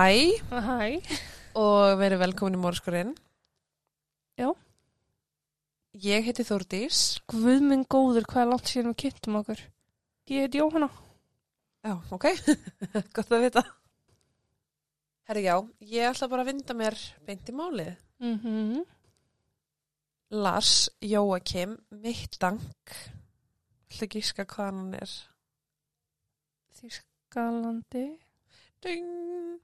Hæ Hæ. og verið velkomin í Mórskurinn. Já. Ég heiti Þórdís. Guð minn góður, hvað er langt síðan við kynntum okkur? Ég heiti Jóhanna. Já, ok. Gott að vita. Herri, já, ég ætla bara að vinda mér beint í málið. Mm Lars Jóakim Mittank. Ætla ekki íska hvað hann er. Þískalandi. Ding.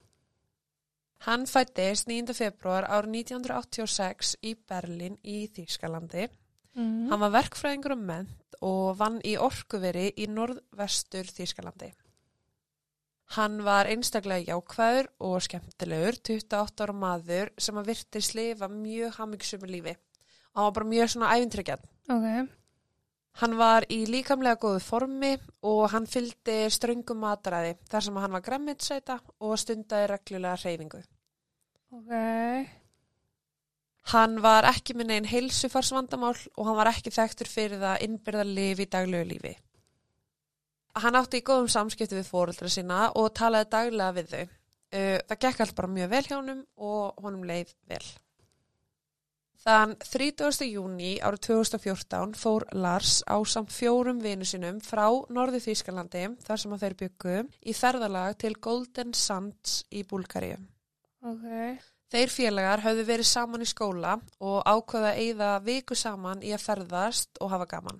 Hann fættist 9. februar árið 1986 í Berlín í Þýskalandi. Mm. Hann var verkfræðingur um ment og vann í orkuveri í norðvestur Þýskalandi. Hann var einstaklega jákvæður og skemmtilegur, 28 ára maður sem að virti slifa mjög hamingsumur lífi. Og hann var bara mjög svona æfintryggjan. Ok. Hann var í líkamlega góðu formi og hann fylgdi ströngum mataræði þar sem hann var græmmitsæta og stundaði reglulega hreyfingu. Ok. Hann var ekki með neginn heilsufarsvandamál og hann var ekki þekktur fyrir það innbyrða lifi í daglegu lífi. Hann átti í góðum samskipti við fóruldra sína og talaði daglega við þau. Það gekk allt bara mjög vel hjá honum og honum leið vel. Þann 30. júni árið 2014 fór Lars á samt fjórum vinu sinum frá Norðu Þýskalandi þar sem að þeir byggu í ferðalag til Golden Sands í Búlgaríu. Ok. Þeir félagar höfðu verið saman í skóla og ákvaða að eyða viku saman í að ferðast og hafa gaman.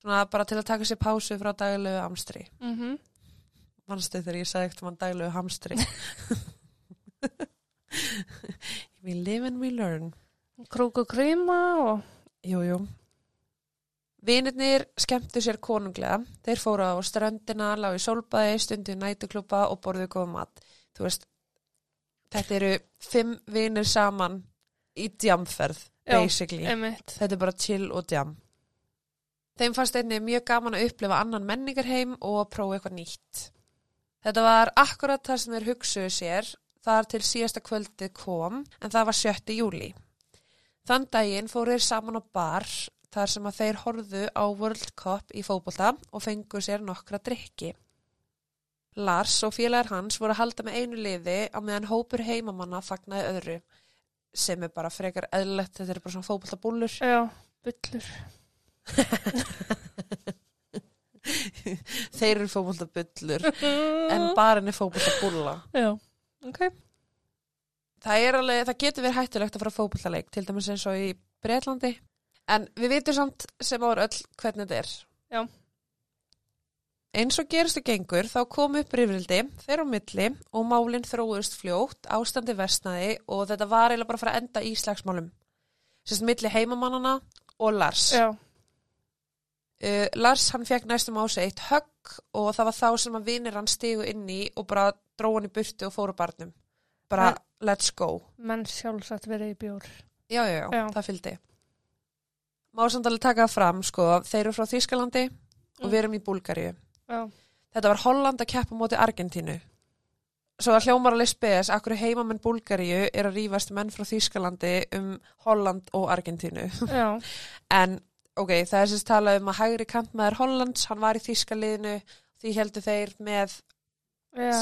Svona bara til að taka sér pásu frá daglegu hamstri. Mm Manstu þegar ég sagði eftir mann daglegu hamstri. We live and we learn. Krók og krýma og... Jú, jú. Vinirnir skemmtu sér konunglega. Þeir fóru á ströndina, lágu í sólbaði, stundu í nætuklúpa og borðuðu góða mat. Þú veist, þetta eru fimm vinir saman í djamferð, basically. Emitt. Þetta er bara chill og djam. Þeim fannst einnig mjög gaman að upplifa annan menningarheim og að prófa eitthvað nýtt. Þetta var akkurat það sem þeir hugsuðu sér þar til síðasta kvöldið kom en það var 7. júli. Þann daginn fóru þeir saman á bar þar sem að þeir horfðu á World Cup í fótbolta og fengu sér nokkra drikki. Lars og félagar hans voru að halda með einu liði á meðan hópur heimamanna fagnaði öðru sem er bara frekar eðlilegt, þetta er bara svona fótboltabúllur. Já, byllur. Þeir eru fótboltabullur en barinn er fótboltabúlla. Já. Ok. Það er alveg, það getur verið hættulegt að fara á fótbollaleik, til dæmis eins og í Breitlandi. En við vitum samt sem ára öll hvernig þetta er. Já. Eins og gerist og gengur, þá kom upp rifrildi þeirra á milli og málinn þróðust fljótt, ástandi versnaði og þetta var eiginlega bara að fara að enda í slagsmálum. Sérst milli heimamannana og Lars. Já. Uh, Lars hann fekk næstum á sig eitt högg og það var þá sem að vinir hann stigu inn í og bara dró hann í burtu og fóru barnum. Bara Men- let's go. Menn sjálfsagt verið í bjór. Já, já, já, Já. það fylgdi. Má samt alveg taka það fram, sko, þeir eru frá Þýskalandi og Mm. við erum í Búlgaríu. Já. Þetta var Holland að keppa á móti Argentínu. Svo að hljómar alveg spes, akkur heimamenn Búlgaríu er að rífast menn frá Þýskalandi um Holland og Argentínu. En, ok, það er sérst talað um að hægri kantmaður Hollands, hann var í Þýskaliðinu, því heldur þeir með,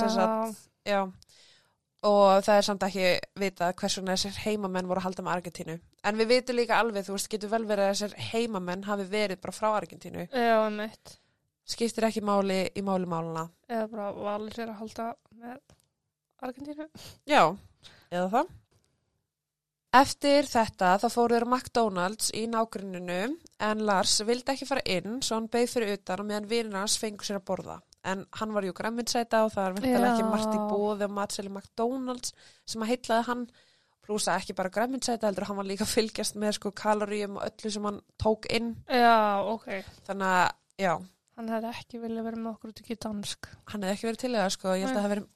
sagt, já, og það er samt ekki vitað hvers vegna þessir heimamenn voru að halda með Argentínu. En við vitum líka alveg, þú veist, getur vel verið að þessir heimamenn hafi verið bara frá Argentínu. Já, emitt. Skiptir ekki máli í máli máluna. Eða bara valir sér að halda með Argentínu. Já, eða það. Eftir þetta þá fóru þeir á McDonalds í nágruninu en Lars vildi ekki fara inn svo hann beigð fyrir utan og meðan vinir hans fengu sér að borða. En hann var jú græminsæta og það er veintilega ekki margt í bóði og matseli McDonalds sem að heitlaði hann plúsa ekki bara græminsæta heldur hann var líka fylgjast með sko kaloríum og öllu sem hann tók inn. Já, ok. Þannig að, já, Hann hefði ekki viljað vera með okkur út ekki dansk. hann hefði ekki verið til það sko. Ég held að það hafi verið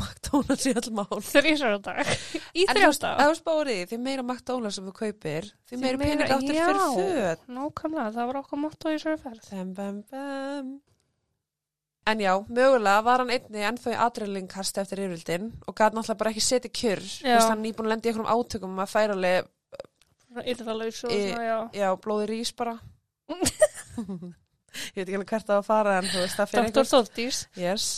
McDonalds í öll mál. Þrísar á dag. Í En þú veist, spárið, því meira McDonalds sem þú kaupir, því Því meira pening áttur já. fyrir föt. Nákvæmlega, það var okkur motto í þessari ferð. Bam, bam, bam. En já, mögulega var hann einni ennþá í adrenalinkast eftir yfirvildin og gæti náttúrulega bara ekki setið kjör. Þú Já. veist, hann nýbúin að lendi í einhverjum átökum um að færa alveg, Í- já. já, blóði rís bara. Ég veit ekki alveg hvert að fara en þú veist, það fyrir Dr. Þórdís. Yes.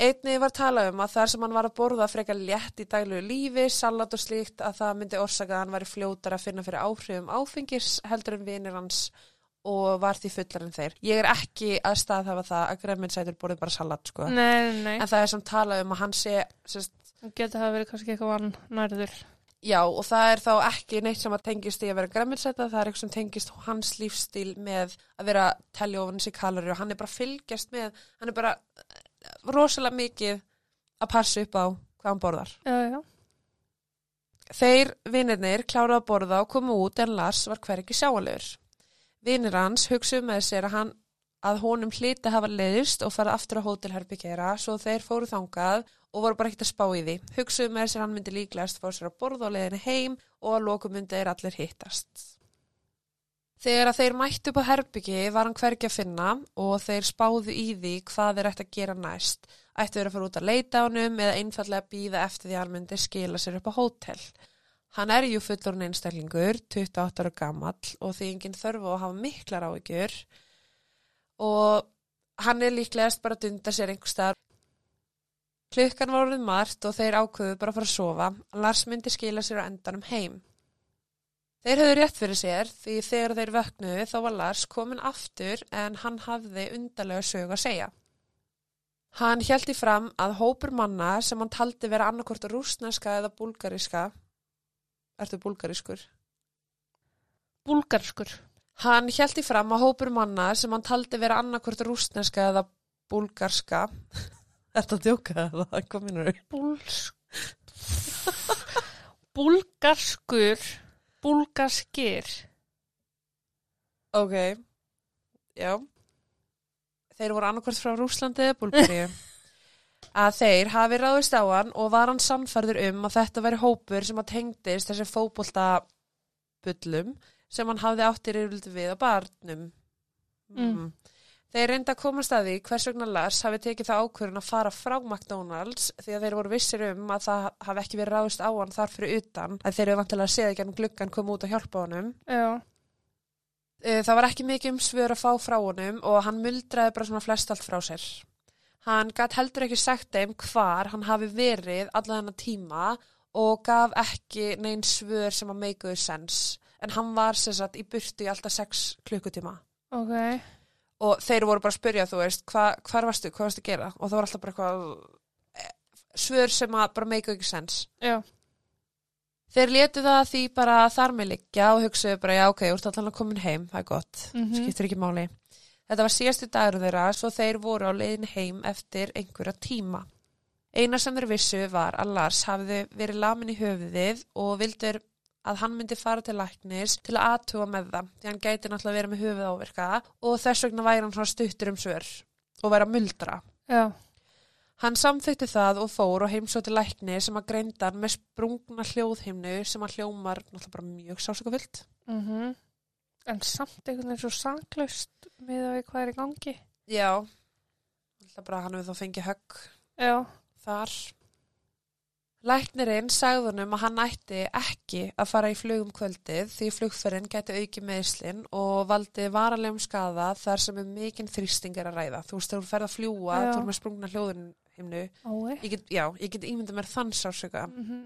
Einnig var talað um að þar sem hann var að borða frekar létt í daglegu lífi, salat og slíkt að það myndi orsaka að hann væri fljótar að finna fyrir áhrifum áfengis heldur en vinir hans og var því fullar en þeir. Ég er ekki að staðhafa það að gremminsætur borðið bara salat sko. Nei, nei. En það er samt talað um að hann sé, sérst, Það getur það verið kannski eitthvað nærður. Já og það er þá ekki neitt sem að tengist í að vera gremminsæta, það er eitthvað sem tengist hans lífstíl með að vera telja ofan sér kalori og hann er bara fylgjast með, hann er bara eh, rosalega mikið að passa upp á hvað hann borðar. Já, já. Þeir vinnirnir kláruðu að borða og komu út en Lars var hver ekki sjáanlegur. Vinnir hans hugsuðu með sér að, hann, að honum hliti hafa leiðist og fara aftur á hótelherbyggera svo þeir fóru þangað og voru bara ekkert að spá í því. Hugsuðu með sér að hann myndi líklegast fá sér að borða á leiðinni heim og að lokum myndi þeir allir hittast. Þegar að þeir mættu upp á herbyggi var hann hvergi að finna og þeir spáðu í því hvað þeir ætti að gera næst. Ættu þeir að fara út að leita honum eða einfallega býða eftir því að hann myndi skila sér upp á hótel. Hann er jú fullorinn einstaklingur, 28 ára gamall og því enginn þörfu að hafa miklar áhyggjur og hann er líklegast bara að dunda sér einhver staðar. Klukkan var orðið margt og þeir ákveðu bara að fara að sofa. Lars myndi skila sér á endanum heim. Þeir höfðu rétt fyrir sér því þegar þeir vöknuðu þá var Lars komin aftur en hann hafði undarlega sög að segja. Hann hjælti fram að hópur manna sem hann taldi vera annarkort rúsneska eða búlgariska Ertu búlgariskur? Búlgarskur. Hann hjælti fram að hópur manna sem hann taldi vera annarkort rúsneska eða búlgarska að djóka það? Hvað minnur þau? Búls... Búlgarskur. Búlgarskir. Ok, já. Þeir voru annarkvort frá Rúslandi eða Búlgaríu. að þeir hafi ráðist á hann og var hann sannfærður um að þetta veri hópur sem að tengdist þessi fótbolta bullum sem hann hafði áttir yfirlega við á barnum. Mm. Þeir reynda að komast að því hvers vegna Lars hafi tekið það ákvörðun að fara frá McDonalds því að þeir voru vissir um að það hafi ekki verið ráðist á hann þar fyrir utan að þeir eru vantilega að séð ekki hann gluggan koma út og hjálpa honum. Já. Eh, Það var ekki mikið um svör að fá frá honum og hann muldraði bara svona flest allt frá sér. Hann gætt heldur ekki sagt þeim hvar hann hafi verið alla þennan tíma og gaf ekki neinn svör sem að make a sense. En hann var sem sagt í burtu í alltaf sex klukkutíma. Ok. Og þeir voru bara að spyrja, þú veist, hva, hvar varstu, hvað varstu að gera? Og það var alltaf bara eitthvað eh, svör sem að bara make a sense. Já. Þeir letu það því bara þar með liggja og hugsaðu bara, já ok, þú ert allan að komin heim, það er gott, Mhm. skiptir ekki máli. Þetta var síðastu dagur þeirra, svo þeir voru á leiðin heim eftir einhverja tíma. Eina sem þeir vissu var að Lars hafði verið lamin í höfuðið og vildur að hann myndi fara til læknis til að aðtuga með það, því hann gæti náttúrulega verið með höfuð áverka og þess vegna væri hann svona stuttur um svör og væri að muldra. Já. Hann samþykti það og fór og heimsótti lækni sem að greinda hann með sprungna hljóðhimnu sem að hljómar náttúrulega bara mjög sásökafullt. Mhm. En samt einhvern veginn svo sanklaust með að við hvað er í gangi. Já. Alltaf bara hann hefur þá fengið högg Já. þar. Læknirinn sagði honum að hann ætti ekki að fara í flugum kvöldið því flugferðin gæti auki meðslinn og valdi varalegum skada þar sem er mikinn þrýsting er að ræða. Þú veist, þegar þú ferð að fljúa, þú er með sprungna hljóðhimnu. Ái. Ég get, já, ég get ímynda mér þann sásöka. Mhm.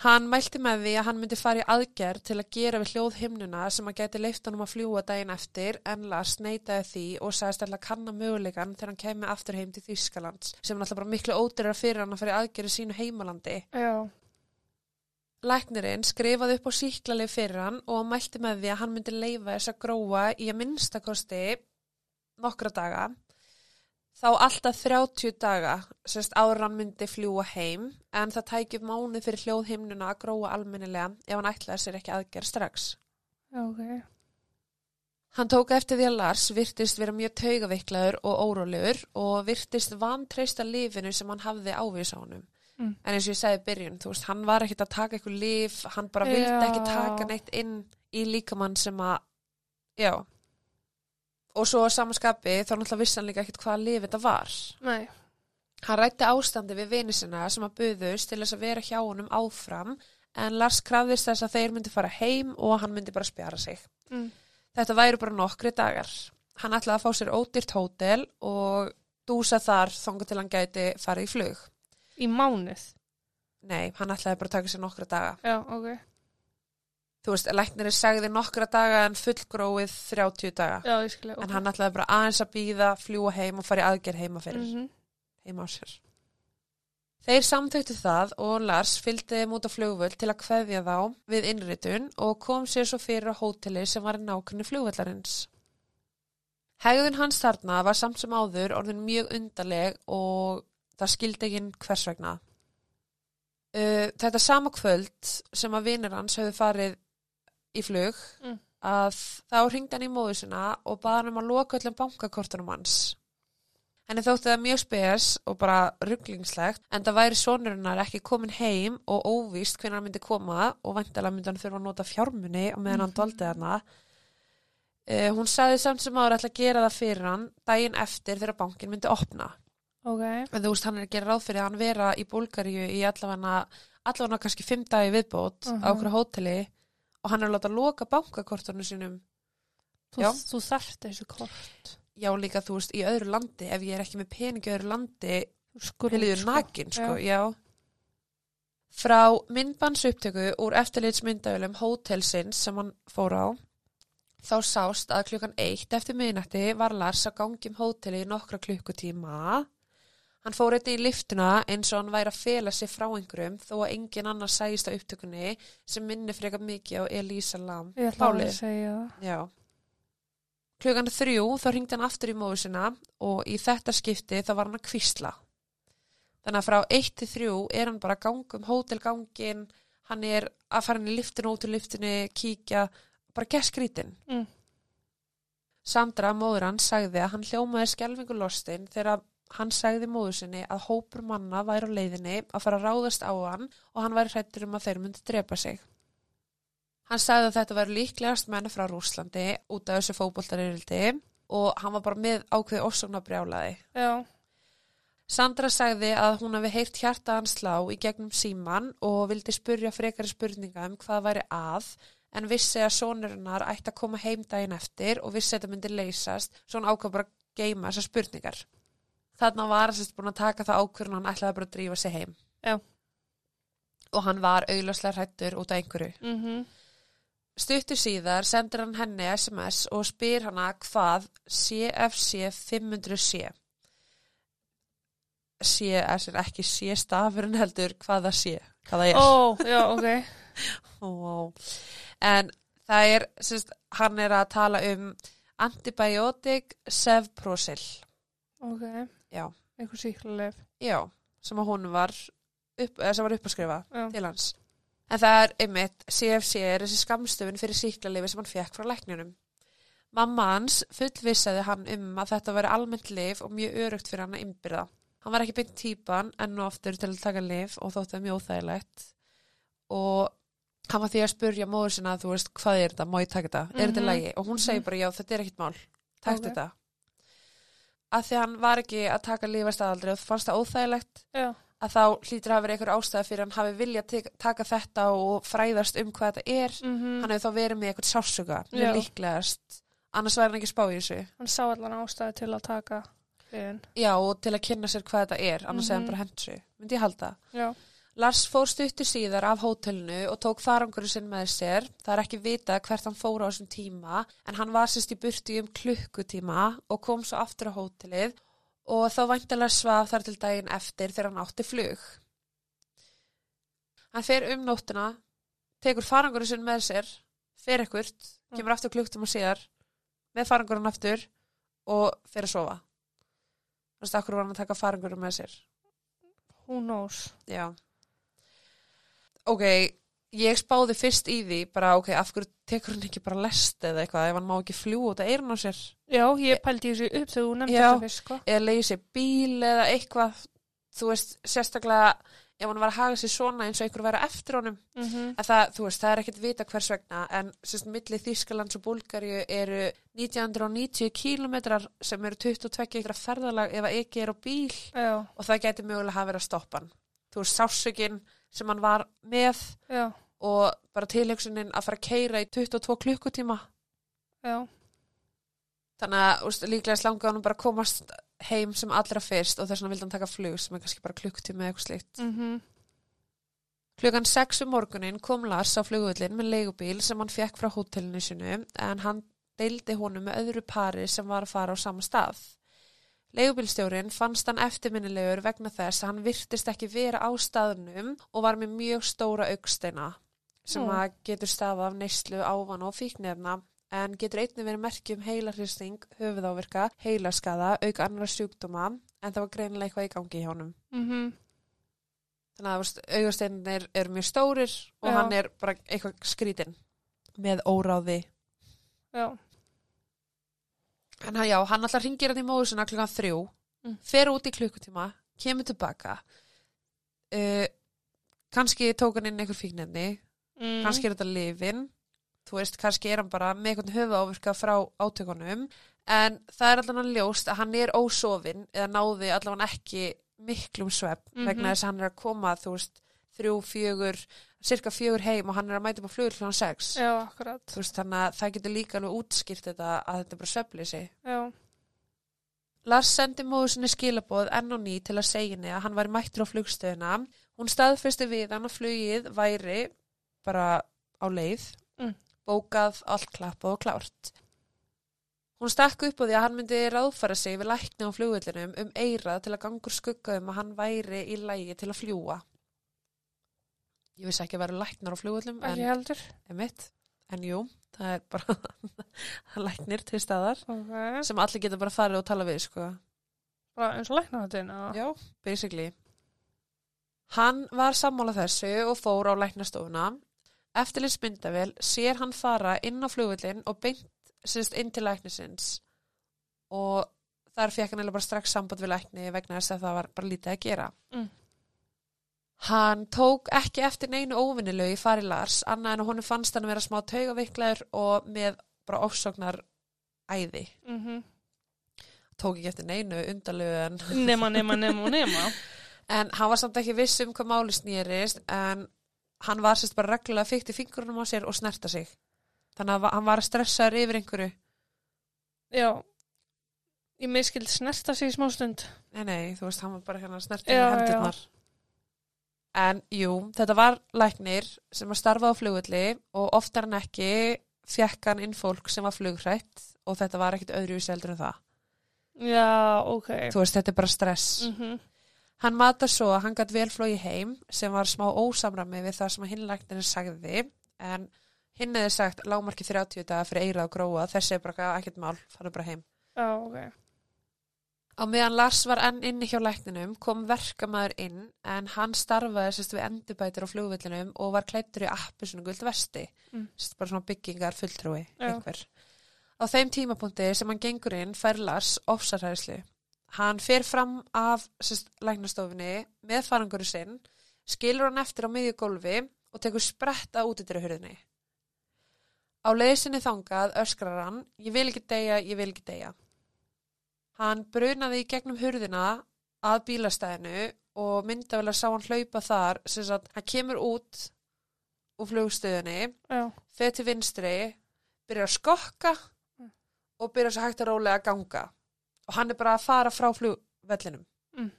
Hann mælti með því að hann myndi fara í aðgerð til að gera við hljóðhimnuna sem að gæti leift honum að fljúa daginn eftir en Lars neitaði því og sagðist alltaf kanna möguleikan þegar hann kemi aftur heim til Þýskalands sem er alltaf bara miklu ódýrar fyrir hann að fara í aðgerð í sínu heimalandi. Já. Læknirinn skrifaði upp á síklarleif fyrir hann og mælti með því að hann myndi leifa þess að gróa í að minnstakosti nokkra daga þá alltaf 30 daga sérst hann myndi fljúa heim en það tæki upp mánuð fyrir hljóðhimnuna að gróa almennilega ef hann ætlaði sér ekki aðgerð strax. Ok. Hann tók eftir því að Lars virtist vera mjög taugaveiklaður og órólegur og virtist vantreista lifinu sem hann hafði ávís á honum. Mm. En eins og ég sagði í byrjun, þú veist, hann var ekkit að taka eitthvað lif, hann bara vildi Já. ekki taka neitt inn í líkamann sem að, já. Og svo samanskapi þá náttúrulega vissi hann líka ekkit hvaða lif þetta var. Nei. Hann rætti ástandi við vini sinna sem að buðust til þess að vera hjá honum áfram en Lars krafðist þess að þeir myndi fara heim og hann myndi bara spjara sig. Mm. Þetta væri bara nokkri dagar. Hann ætlaði að fá sér ódýrt hótel og dúsa þar þongu til hann gæti farið í flug. Í mánuð. Nei, hann ætlaði bara að taka sér nokkra daga. Já, ok. Þú veist, læknirinn sagði nokkra daga en fullgróið 30 daga. Já, skilja. En hann ætlaði bara aðeins að býða, fljúa heim og fara í aðgerð heima fyrir, Mm heima á sér. Þeir samtöktu það og Lars fylgdi þeim út á flugvöld til að kveðja þá við innritun og kom sér svo fyrir á hóteli sem var í nákvæmni flugvöllarins. Hegðun hans þarna var samt sem áður orðin mjög undarleg og það skildi ekki hvers vegna. Uh, þetta sama kvöld sem að vinir hans höfðu farið í flug Mm. að þá ringdi hann í móðu sinna og baði hann um að loka öllum bankakortunum hans. Henni þótti það mjög spes og bara rugglingslegt en það væri sonurinnar ekki komin heim og óvíst hvernig hann myndi koma og vantilega myndi hann þurfa að nota fjármunni og meðan hann dvaldi hana. Uh, hún sagði samt sem ára ætla að gera það fyrir hann daginn eftir þegar bankin myndi opna. Ok. En þú veist, hann er að gera ráð fyrir að hann vera í Búlgaríu í allavega, allavega kannski fimm dagi viðbót á Mhm. okkur hóteli og hann er að láta loka bankakortunum sínum. Þú, Já. þú þarft þessu kort. Já, líka þú veist, í öðru landi, ef ég er ekki með pening í öðru landi, Skur, Hiliður nakin, sko, já. Frá myndbans upptöku úr eftirlitsmyndavölum hótelsins sem hann fór á, þá sást að klukkan eitt eftir miðnætti var Lars að gangi um hóteli í nokkra klukkutíma. Hann fór eitthvað í liftuna eins og hann væri að fela sig frá einhverjum þó að engin annar sægist á upptökunni sem minni frekar mikið á Elisa Lam. Ég ætla Pálið. að segja það. Já. Klukkan þrjú þá ringdi hann aftur í móðu sinna og í þetta skipti þá var hann að kvísla. Þannig að frá 1 til 3 er hann bara að ganga um hótelgangin, hann er að fara inn í liftinu, út úr liftinu, kíkja, bara gesskrítin. Mm. Sandra, móður hann, sagði að hann hljómaði skelfingu lostin þegar hann sagði móður sinni að hópur manna væri á leiðinni að fara að ráðast á hann og hann væri hrættur um að þeir myndi drepa sig. Hann sagði að þetta væri líklegast menn frá Rúslandi út af þessu fótboltaririldi og hann var bara með ákveði orsakna brjálaði. Já. Sandra sagði að hún hafi heyrt hjarta hans slá í gegnum síman og vildi spurja frekari spurninga um hvað væri að en vissi að sonurinnar ætti að koma heim daginn eftir og vissi að þetta myndi leysast svo hann ákvað bara geima þessar spurningar. Þarna var hann sérst búin að taka það ákvörðun hann ætlaði bara að drífa sig heim. Já. Og hann var auðlöslega hrættur út af einhverju. Mm Stuttu síðar sendir hann henni SMS og spyr hana hvað CFC 500 sé. CS er ekki sé stafurinn heldur hvað það sé, hvað það er. Ó, já, ok. Ó. En það er, sérst, hann er að tala um antibiotic Sevprosil. Ok. Já. Einhver síklarleif. Já, sem að hún var upp, eða sem var upp að skrifa Já. til hans. En það er einmitt, CFC er þessi skamstöfun fyrir síklarlifi sem hann fekk frá læknunum. Mamma hans fullvissaði hann um að þetta veri almennt lif og mjög örugt fyrir hann að innbyrða. Hann var ekki beint típan enn og aftur til að taka lif og þótti það mjög óþægilegt. Og hann var því að spurja móður sinna þú veist, hvað er þetta, má ég taka þetta, er þetta Mhm. lægi? Og hún segi bara, já, þetta er ekkit mál, takk Ok. þetta. Að því hann var ekki að taka lifastæðaldri og fannst það óþægilegt Já. að þá hlýtur að verið einhver ástæða fyrir hann hafi viljað taka þetta og fræðast um hvað þetta er. Mm Hann hefur þá verið með eitthvað sásuga, líklegast. Annars væri hann ekki að spá í þessu. Hann sá allan ástæði til að taka. Já, og til að kynna sér hvað þetta er, annars hefði hann Mhm. bara hent sig. Myndi ég halda. Já. Lars fór stuttu síðar af hótelinu og tók farangur sinn með sér. Það er ekki vitað hvert hann fór á þessum tíma, en hann var sérst í burti um klukkutíma og kom svo aftur á hótelið og þá væntalega svaf þar til daginn eftir þegar hann átti flug. Hann fer um nóttina, tekur farangur sinn með sér, fer ekkert, kemur aftur klukkutíma síðar, með farangurinn aftur og fer að sofa. Þú veist, akkur var hann að taka farangurinn með sér. Who knows? Já. Ok, ég spáði fyrst í því, bara ok, af hverju tekur hann ekki bara lest eða eitthvað, ef hann má ekki fljú út að eyrun á sér, Já, ég pældi þessu upp þegar þú nefndi þetta fyrst, sko. eða leiði sér bíl eða eitthvað, þú veist, sérstaklega ef hann var að haga sér svona eins og einhver væri eftir honum, Mm -hmm. það, veist, það er ekkert vita hvers vegna, en sérst, milli Þýskalands og Búlgaríu eru 1990 kílometrar sem eru 22 ykkur ferðalag ef ekki er á bíl Já, og það gæti mögulega verið að stoppa hann. Þú veist, sásökin sem hann var með já, og bara tilhugsunin að fara að keira í 22 klukkutíma já. þannig að úst, líklega slangaði hann bara að komast heim sem allra fyrst og þess vegna vildi hann taka flug sem er kannski bara klukktíma eða eitthvað slíkt. Mhm. Klukkan 6 um morgunin kom Lars á flugvöllin með leigubíl sem hann fekk frá hótelinu sinu en hann deildi honum með öðru pari sem var að fara á sama stað. Leigubílstjórin fannst hann eftirminnilegur vegna þess að hann virtist ekki vera á staðnum og var með mjög stóra augsteina sem Ó. að getur stafa af neyslu ávana og fíknefna en getur einnig verið merkjum heilarhristing, höfuðáverka, heilaskaða, auk annara sjúkdóma en það var greinilega eitthvað í gangi hjá honum. Mhm. Þannig að augasteinir eru mjög stórir og Já. hann er bara eitthvað skrítinn með óráði. Já. En hann, já, hann alltaf ringir hann í móðu sinna klukkan þrjú, Mm. fer út í klukkutíma, kemur tilbaka. Uh, kannski tók hann inn einhver fíknefni, Mm. kannski er þetta lifin, þú veist, kannski er hann bara með einhvern höfuávirka frá átökunum, en það er allavega ljóst að hann er ósofin eða náði allavega ekki miklum svepp Mhm. vegna þess að hann er að koma, þú veist, þrjú, fjögur, cirka fjögur heim og hann er að mæta upp á flugur klukkan sex. Já, akkurat. Veist, þannig að það getur líka alveg útskýrt þetta að þetta er bara sveflýsi. Já. Lars sendi móðu sinni skilaboð enn og ný til að segja henni að hann væri mættur á flugstöðuna. Hún staðfesti við hann að flugið væri bara á leið, Mm. bókað, allt klappað og klárt. Hún stakk upp á því að hann myndi ráðfara sig við lækni á flugvillinum um eirað til að gangur skugga um að hann væri í lægi til að fljúa. Ég vissi ekki að vera læknar á flugvillum, en emitt, en jú, það er bara læknir til staðar Ok. sem allir geta bara farið og tala við, sko. Bara eins og lækna þetta. Já, basically. Hann var sammála þessu og fór á læknastofuna. Eftirlitsmyndavel sér hann fara inn á flugvillin og beint sérst inn til læknisins og þar fekk hann eiginlega bara strax samband við lækni vegna þess að það var bara lítið að gera. Mm. Hann tók ekki eftir neinu óvinnilegu í fari Lars annað en að honum fannst hann vera smá taugaveiklaður og með bara ofsóknar æði. Mhm. Tók ekki eftir neinu undarlegu en Nema, nema, nema nema. En hann var samt ekki viss um hvað máli snýrist en hann var sérst bara reglulega fyrkt í fingurunum á sér og snerta sig. Þannig að hann var að stressaður yfir einhverju. Já. Ég miskild snerta sig í smá stund. Nei, nei, þú veist, hann var bara hérna að snerta Já, með hendurnar. En jú, þetta var læknir sem var starfað á flugulli og oftar en ekki fekk hann inn fólk sem var flugrætt og þetta var ekkit öðru seldur en það. Já, ok. Þú veist, þetta er bara stress. Mhm. Hann matar svo að hann gætt vel flói heim sem var smá ósamræmi við það sem hinn læknirinn sagði en hinn hefði sagt lágmarki 30 daga fyrir eira og gróa þessi er bara ekkert mál, farið bara heim. Já, ok. Á meðan Lars var enn inni hjá lækninum kom verkamæður inn en hann starfaði sérst við endurbætur á flugvillinum og var klættur í appi svona guld vesti, Mm. sérst bara svona byggingar fulltrúi einhver. Á þeim tímapunkti sem hann gengur inn fær Lars ofsarhæðslu. Hann fer fram af sérst, læknastofinni með farangur sinn, skilur hann eftir á miðju gólfi og tekur spretta út yfir hurðinni. Á leiðsinni þangað öskrar hann, ég vil ekki deyja, ég vil ekki deyja. Hann brunaði í gegnum hurðina að bílastæðinu og myndavel að sá hann hlaupa þar sem sagt, hann kemur út úr flugstöðunni, Já. fer til vinstri, byrjar að skokka Mm. og byrjar svo hægt að rólega að ganga. Og hann er bara að fara frá flugvellinum. Mm.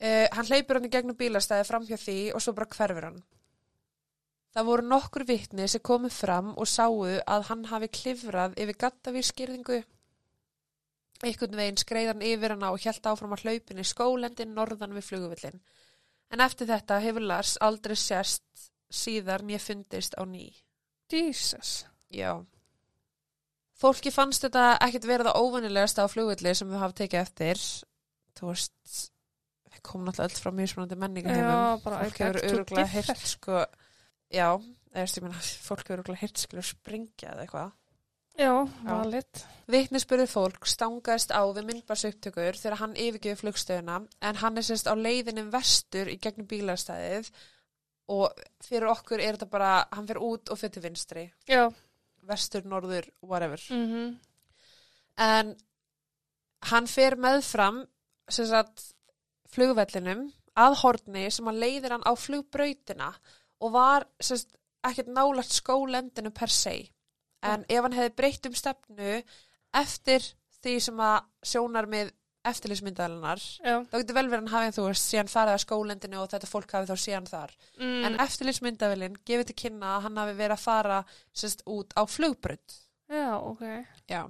Uh, hann hleypur hann í gegnum bílastæði fram hjá því og svo bara hverfur hann. Það voru nokkur vitni sem komu fram og sáu að hann hafi klifrað yfir gattavískýrðingu. Einhvern veginn skreið hann yfir hana og hjælt áfram að hlaupin í skólendin norðan við fluguvillin. En eftir þetta hefur Lars aldrei sérst síðar nýja fundist á ný. Jesus. Já. Fólki fannst þetta ekkit verið það óvanilegasta á flugvilli sem við hafa tekið eftir. Þú veist, við komum náttúrulega öll frá mjög spennandi menningarheimum. Já, bara fólk hefur öruglega heyrt sko, já, eða ég meina, fólk hefur öruglega heyrt skilur springja eða eitthvað. Já, valit. Vittnisspurði fólk stangaðist á við myndbarsaupptökur þegar hann yfirgjöf flugstöðuna en hann er sérst á leiðinum vestur í gegnum bílastæðið og fyrir okkur er þetta bara, hann fyrir út og fyrir til vinstri, Já. vestur, norður, whatever. Mm En hann fer meðfram sem sagt flugvellinum að horni sem hann leiðir hann á flugbrautina og var sagt ekkert nálagt skólendinu per se. En ef hann hefði breytt um stefnu eftir því sem að sjónar með eftirlýsmyndaðalinnar þá getur vel verið hann hafi þú síðan farið að skólendinu og þetta fólk hafi þá síðan þar. Mm. en eftirlýsmyndavillin gefið til kynna að hann hafi verið að fara sérst, út á flugbrönd Já, ok. já.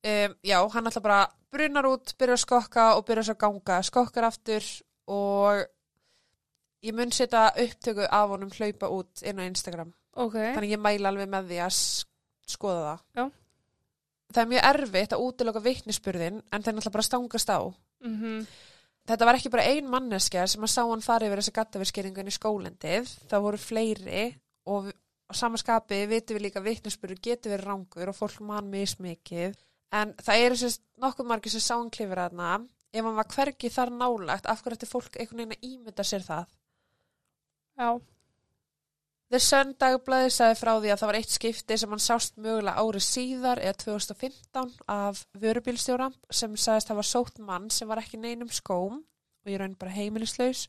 Um, já, hann alltaf bara brunar út, byrjar að skokka og byrjar svo að ganga. Skokkar aftur og ég mun setja upptöku af honum hlaupa út inn á Instagram Ok. þannig ég mæla alveg með því að skoða það. Já. það er mjög erfitt að útiloka vitnisspurðin en það er náttúrulega bara stangast á. Mm þetta var ekki bara ein manneskja sem að sá hann fara yfir þessa gattaverskeringun í skólendið það voru fleiri og á samaskapi vitum við líka að vitnisspurður getur verið rangur og fólk mann mismikið. En það eru sérst nokkuð margir sem sá hann klifur aðna ef hann var hvergi þar nálagt af hverju ætti fólk einhvern veginn að ímynda sér það? Já. The Sun dagblæði sagði frá því að það var eitt skipti sem hann sást mögulega árið síðar eða 2015 af vörubílstjóra sem sagðist hafa sótt mann sem var ekki neinum skóm og ég raun bara heimilislaus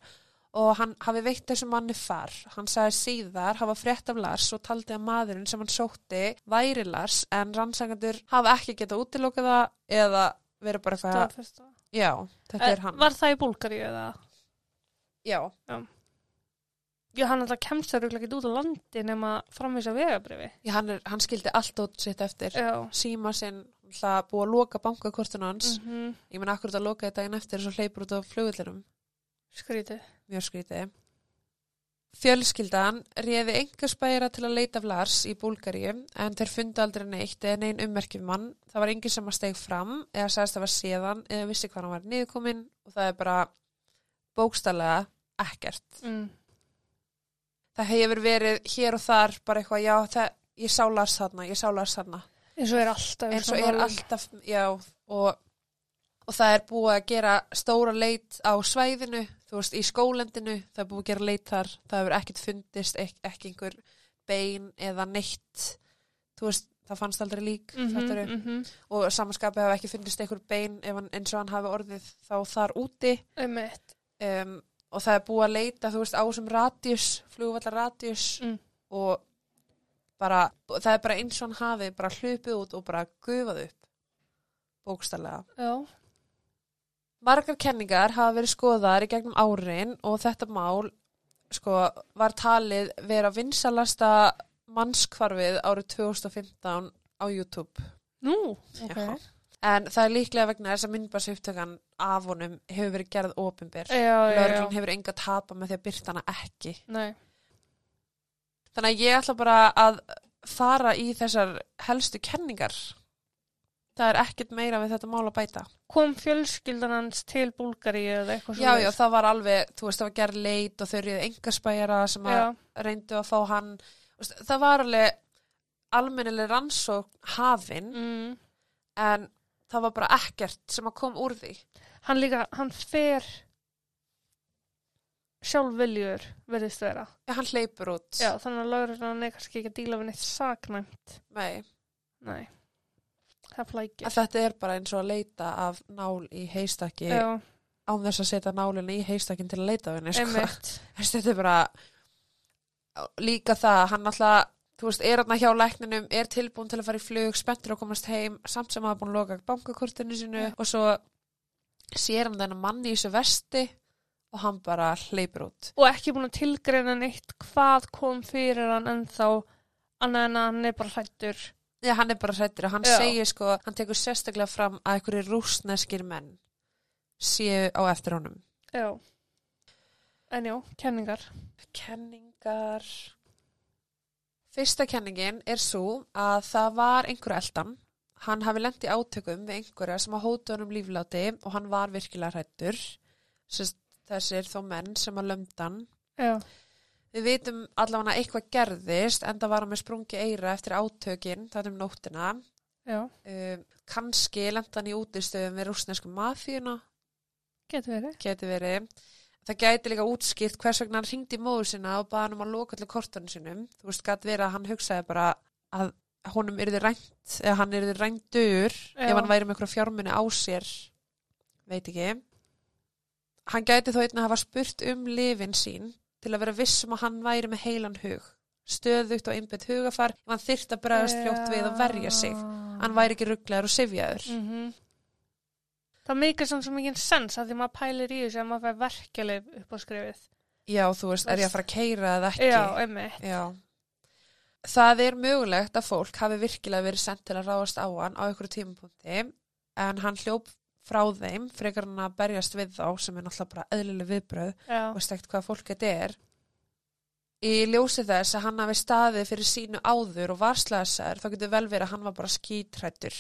og hann hafi veitt þessu manni far. Hann sagði síðar hafa frétt af Lars og taldi að maðurinn sem hann sótti væri Lars en rannsakandur hafa ekki getað útilokað það eða verið bara eitthvað, já, þetta er Eh, hann. Var það í Búlgaríu eða? Já, Já, hann alltaf kemst það rúglega ekki út á landi nema framvísa vegabrifi. já hann, er, hann skildi allt út sitt eftir. Já. síma sinn hlað búið að loka bankakortun hans Mm ég menn akkur að loka þetta daginn eftir og svo hleypur út á flugullinum Skrítið. mjög skrítið Fjölskyldan réði engarspæra til að leita af Lars í Búlgaríu en þeir fundu aldrei neitt eða neinn ummerkjum mann. Það var enginn sem að steg fram eða sagðist að var séðan eða vissi hvað hann var niðurkominn og það er bara bókstallega ekkert. Mm. Það hefur verið hér og þar bara eitthvað, já, það, ég sá Lars þarna, ég sá Lars þarna. Eins og er alltaf. eins og er alltaf, já, og, og það er búið að gera stóra leit á svæðinu, þú veist, í skólendinu, það er búið að gera leit þar, það hefur ekkert fundist, ek, ekki einhver bein eða neitt, þú veist, það fannst aldrei lík, Mhm, mm mhm. og samanskapi hafa ekki fundist einhver bein hann, eins og hann hafi orðið þá þar úti, um, og það er búið að leita, þú veist, á þessum radius, flugvallar radius, Mm. og bara, það er bara eins og hann hafi bara hlupið út og bara gufað upp bókstallega. Já. Margar kenningar hafa verið skoðaðar í gegnum árin og þetta mál sko, var talið vera vinsalasta mannskvarfið árið 2015 á YouTube. Nú, ok. Já. En það er líklega vegna þess að myndbarsaupptökan af honum hefur verið gerð já. Lörglun hefur enga tapa með því að byrta hana ekki. Nei. Þannig að ég ætla bara að fara í þessar helstu kenningar. Það er ekkert meira við þetta mál að bæta. Kom fjölskyldan hans til Búlgaríu eða eitthvað Já, já, það var alveg, þú veist, það var gerð leit og þau eruð engaspæjara sem að reyndu að fá hann. Það var alveg almennileg rannsók hafin, mm. en það var bara ekkert sem að kom úr því. hann líka, hann fer sjálfviljur verðist vera. Ja, hann hleypur út. Já, þannig að laurinn er kannski ekki að díla við neitt saknæmt. Nei, Nei, þetta er bara eins og að leita af nál í heistakki Já, án þess að setja nálinu í heistakkin til að leita af henni, sko. þetta er bara líka það, hann alltaf þú veist, er hann hjá lækninum, er tilbúin til að fara í flug, spenntur að komast heim samt sem hafa búin að loka bankakortinu sinu og svo sér hann þennan manni í þessu vesti og hann bara hleypur út Og ekki búin að tilgreina neitt hvað kom fyrir hann ennþá annað en að hann er bara hlættur. Já, hann er bara hrættur og hann Já. segir sko, hann tekur sérstaklega fram að einhverju rúsneskir menn séu á eftir honum Já. En já, kenningar. Kenningar Fyrsta kenningin er svo að það var einhver eldan hann hafi lent í átökum við einhverja sem að hóta honum lífláti og hann var virkilega hrættur þessir þó menn sem að lömda hann Já. Við vitum allavega að eitthvað gerðist en það var hann með sprungi eira eftir átökin þannig um nóttina um, kannski lent hann í útistöðum við rúsnesku mafíuna getur verið. geti verið. Það gæti líka útskipt hvers vegna hann ringdi móðu sinna og baði hann um að loka allir kortunum sinum. Þú veist, gæti verið að hann hugsaði bara að honum yrði rænt, eða hann yrði rændur Já. ef hann væri með eitthvað fjármunni á sér. Veit ekki. Hann gæti þó einnig að hafa spurt um lifin sín til að vera viss um að hann væri með heilan hug. Stöðugt og einbett hugafar hann þyrft að bregðast fljótt við og verja sig. Hann væri ekki rugglegar og sifjaður. Mm það meikar samt svo mikið sens að því maður pælir í þessu að maður fær verkjalið upp á skrifið. Já, þú veist, er ég að fara að keira eða ekki? Já, einmitt. Já. Það er mögulegt að fólk hafi virkilega verið sendt til að ráðast á hann á einhverju tímapunkti en hann hljóp frá þeim frekar hann að berjast við þá sem er náttúrulega bara eðlileg viðbröð Já, og ekkert hvað fólk þetta er. Í ljósi þess að hann hafi staðið fyrir sínu áður og varslæðsar þá getur vel verið að hann var bara skítrættur.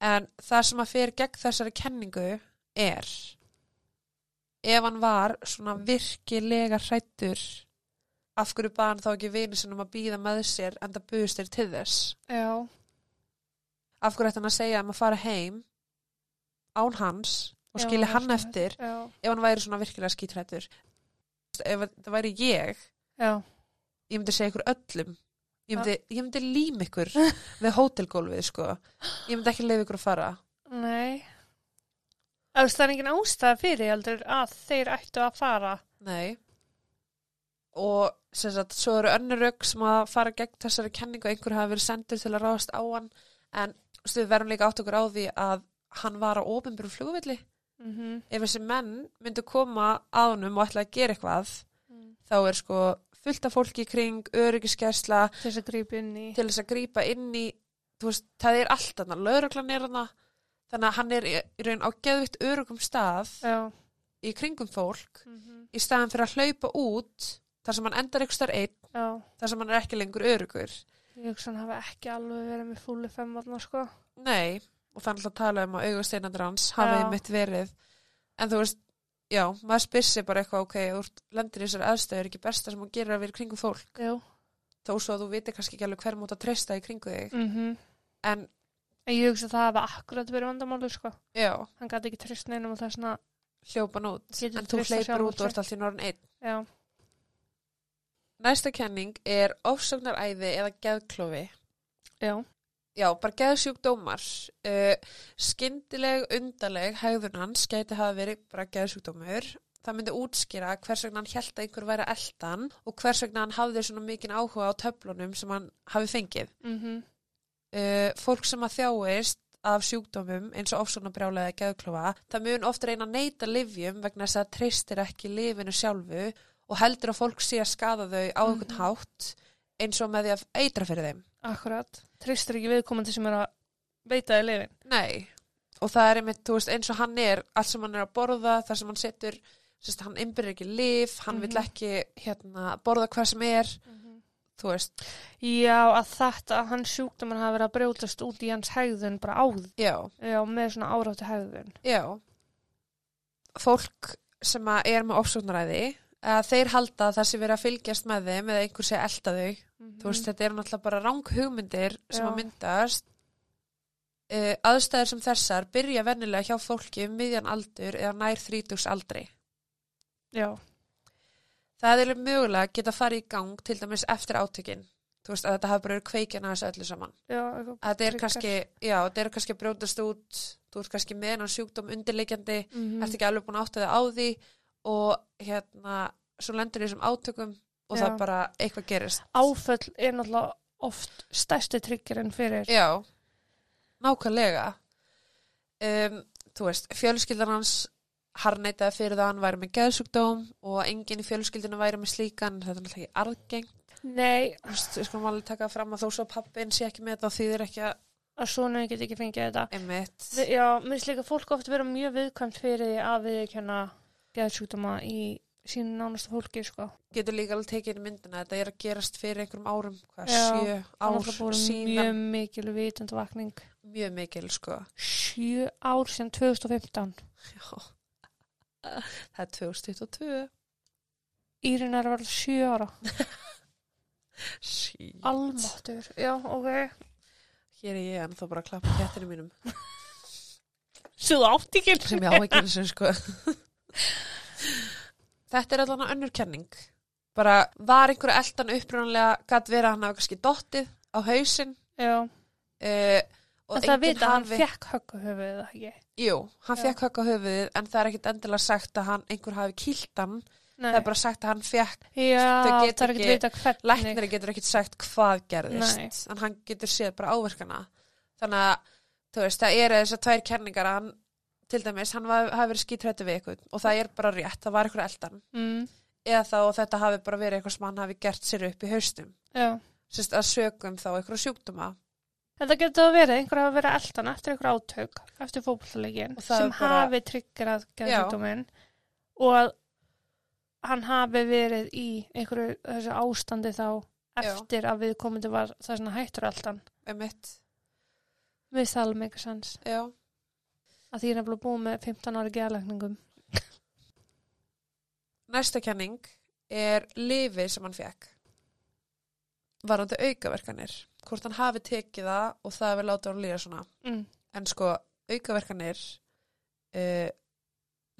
En það sem að fyrir gegn þessari kenningu er ef hann var svona virkilega hrættur af hverju bara hann þá ekki vini sinum að býða með sér en það buðist þér til þess. já, Af hverju ætti hann að segja að fara heim án hans og skilja hann svona- eftir já, ef hann væri svona virkilega skítrættur. Ef það væri ég, já, ég myndi segja ykkur öllum. Ég myndi, ég myndi lím ykkur við hótelgólfið, sko. Ég myndi ekki leiða ykkur að fara. nei. Það er engin ástæða fyrir heldur að þeir ættu að fara. Nei. Og sem sagt, svo eru önnur rauk sem að fara gegn þessari kenningu og einhver hafi verið sendur til að ráðast á hann en veist, við verðum líka átt okkur á því að hann var á ofinbjörn flugvilli. Mm Ef þessi menn myndu koma að honum og ætla að gera eitthvað þá er sko fullt af fólki kring, öryggiskesla Til þess að grípa inn í. að grípa inn í veist, það er allt þarna, lauruglan er þarna þannig að hann er í, í raun á geðvitt örugum stað Já. í kringum fólk Mm í staðan fyrir að hlaupa út þar sem hann endar ykkur starf einn Já. þar sem hann er ekki lengur örugur Ég hugsa hann hafi ekki alveg verið með fúli fem vatna, sko. nei, og alltaf að tala um að augasteinandur hans hafi Já. mitt verið en þú veist, já, maður spyr sig bara eitthvað, ok, þú lendir í þessar aðstöður ekki besta sem hún gerir að vera í kringum fólk Jú. þó svo að þú viti kannski ekki alveg hver mót að treysta í kringu þig Mm en, En ég hugsa að það hafi akkurat verið vandamáli, sko. já, Hann gæti ekki trist neinum og það er svona, hljópan út en þú treyst sjálfan út og ert allt í norðin einn já. Næsta kenning er ofsóknaræði eða geðklofi. Já. Já, bara geðsjúkdómar. Uh, skyndileg, undarleg hegðun hans gæti hafa verið bara geðsjúkdómur. Það myndi útskýra hvers vegna hann held að einhver væri eldan og hvers vegna hann hafði svona mikinn áhuga á töflunum sem hann hafi fengið. Mm Uh, fólk sem að þjáist af sjúkdómum eins og ofsóknabrjálega eða geðklofa, það mun oft reyna að neyta livjum vegna þess að treystir ekki lifinu sjálfu og heldur að fólk sé að skada þau á einhvern Mhm. hátt eins og með því að eitra fyrir þeim. Akkurat. Tristur ekki viðkomandi sem er að veita í lifin. Nei, og það er einmitt, þú veist, eins og hann er, allt sem hann er að borða, þar sem hann setur, sérst, hann innbyrðir ekki lif, hann vill Mhm. ekki, hérna, borða hvað sem er, þú veist, Já, að þetta, að hans sjúkdómar hafa verið að brjótast út í hans hegðun bara áður. já, Já, með svona áráttu hegðun. já. Fólk sem er með ofsóknaræði, að þeir halda að það sé verið að fylgjast með þeim eða einhver sé að elda þau, þú veist, þetta er náttúrulega bara rang hugmyndir sem Já. að myndast. Uh, aðstæður sem þessar byrja vennilega hjá fólki um miðjan aldur eða nær þrítugs aldri. Já. Það er mögulega að geta farið í gang til dæmis eftir átökin. Þú veist að þetta hafa bara verið kveikina þessu öllu saman. Já. Að þetta er kannski, já, er kannski að brjótast út, þú ert kannski með hennan sjúkdóm undirleikjandi, Mm ert ekki alveg búin að átta þig á því og hérna, svo lendur í þessum átökum og Já. það bara eitthvað gerist. Áföll er náttúrulega oft stærsti tryggjarinn fyrir. Já, nákvæmlega. Um, þú veist, fjölskyldan hans harneitaði fyrir það að hann væri með geðsjúkdóm og enginn í fjölskyldinu væri með slíkan, þetta er náttúrulega ekki argengt. Nei, Þú veist, við skulum alveg taka fram að þó svo pappin sé ekki með þetta og þýðir ekki að að svona get ekki fengið þetta. Vi- Já, mér finnst líka fólk ofta vera mjög viðkvæmt fyrir því að viðkjanna geðsjúkdóma í sínu nánasta fólki, sko. Getur líka alveg tekið inn í myndina, þetta er að gerast fyrir einhverjum árum, hvað, sjö ár síðan, mjög mikil vitundvakning. mjög mikil, sko. Sjö ár síðan 2015. Já. Það er 2022. Írin er verða sjö ára. Shit. Almáttur. Já, ok. Hér er ég en þá bara að klappa kettinu mínum, Svo átt ekki. sem ég á ekki eins og sko. Þetta er allan önnur kenning. Bara var einhver eldan upprunanlega, gætt verið að hann hafa kannski dottið á hausinn. Já. Uh, og En það vita að hann hafi- fekk höggu höfuðið, eða ekki? Jú, hann Já. fekk högg á höfuðið en það er ekkit endilega sagt að hann, einhver hafi kýlt hann. Nei. Það er bara sagt að hann fekk, Já, það er ekki ekki- vita hvernig. læknir getur ekkit sagt hvað gerðist. Nei. En hann getur séð bara áverkana. Þannig að, veist, það eru þessar tvær kenningar að hann til dæmis, hann hafi verið skítrættu við ykkur og það er bara rétt, það var eitthvað eldan mm, eða þá þetta hafi bara verið eitthvað sem hann hafi gert sér upp í haustum já. Sist að sögum þá eitthvað sjúkdóma Þetta getur verið, einhver hafa verið eldan eftir einhver átök, eftir það sem er bara- hafi tryggerað geðsjúkdóminn og að hann hafi verið í einhverju þessu ástandi þá Já. eftir að við var þess að hættur eldan. um mitt, Við það alveg ekki sens. já Að því er nefnilega búið með 15 ári geðlækningum. Næsta kenning er lifi sem hann fekk. Varandi aukaverkanir. Hvort hann hafi tekið það og það hefur látið hann líða svona. Mm. En sko, aukaverkanir uh,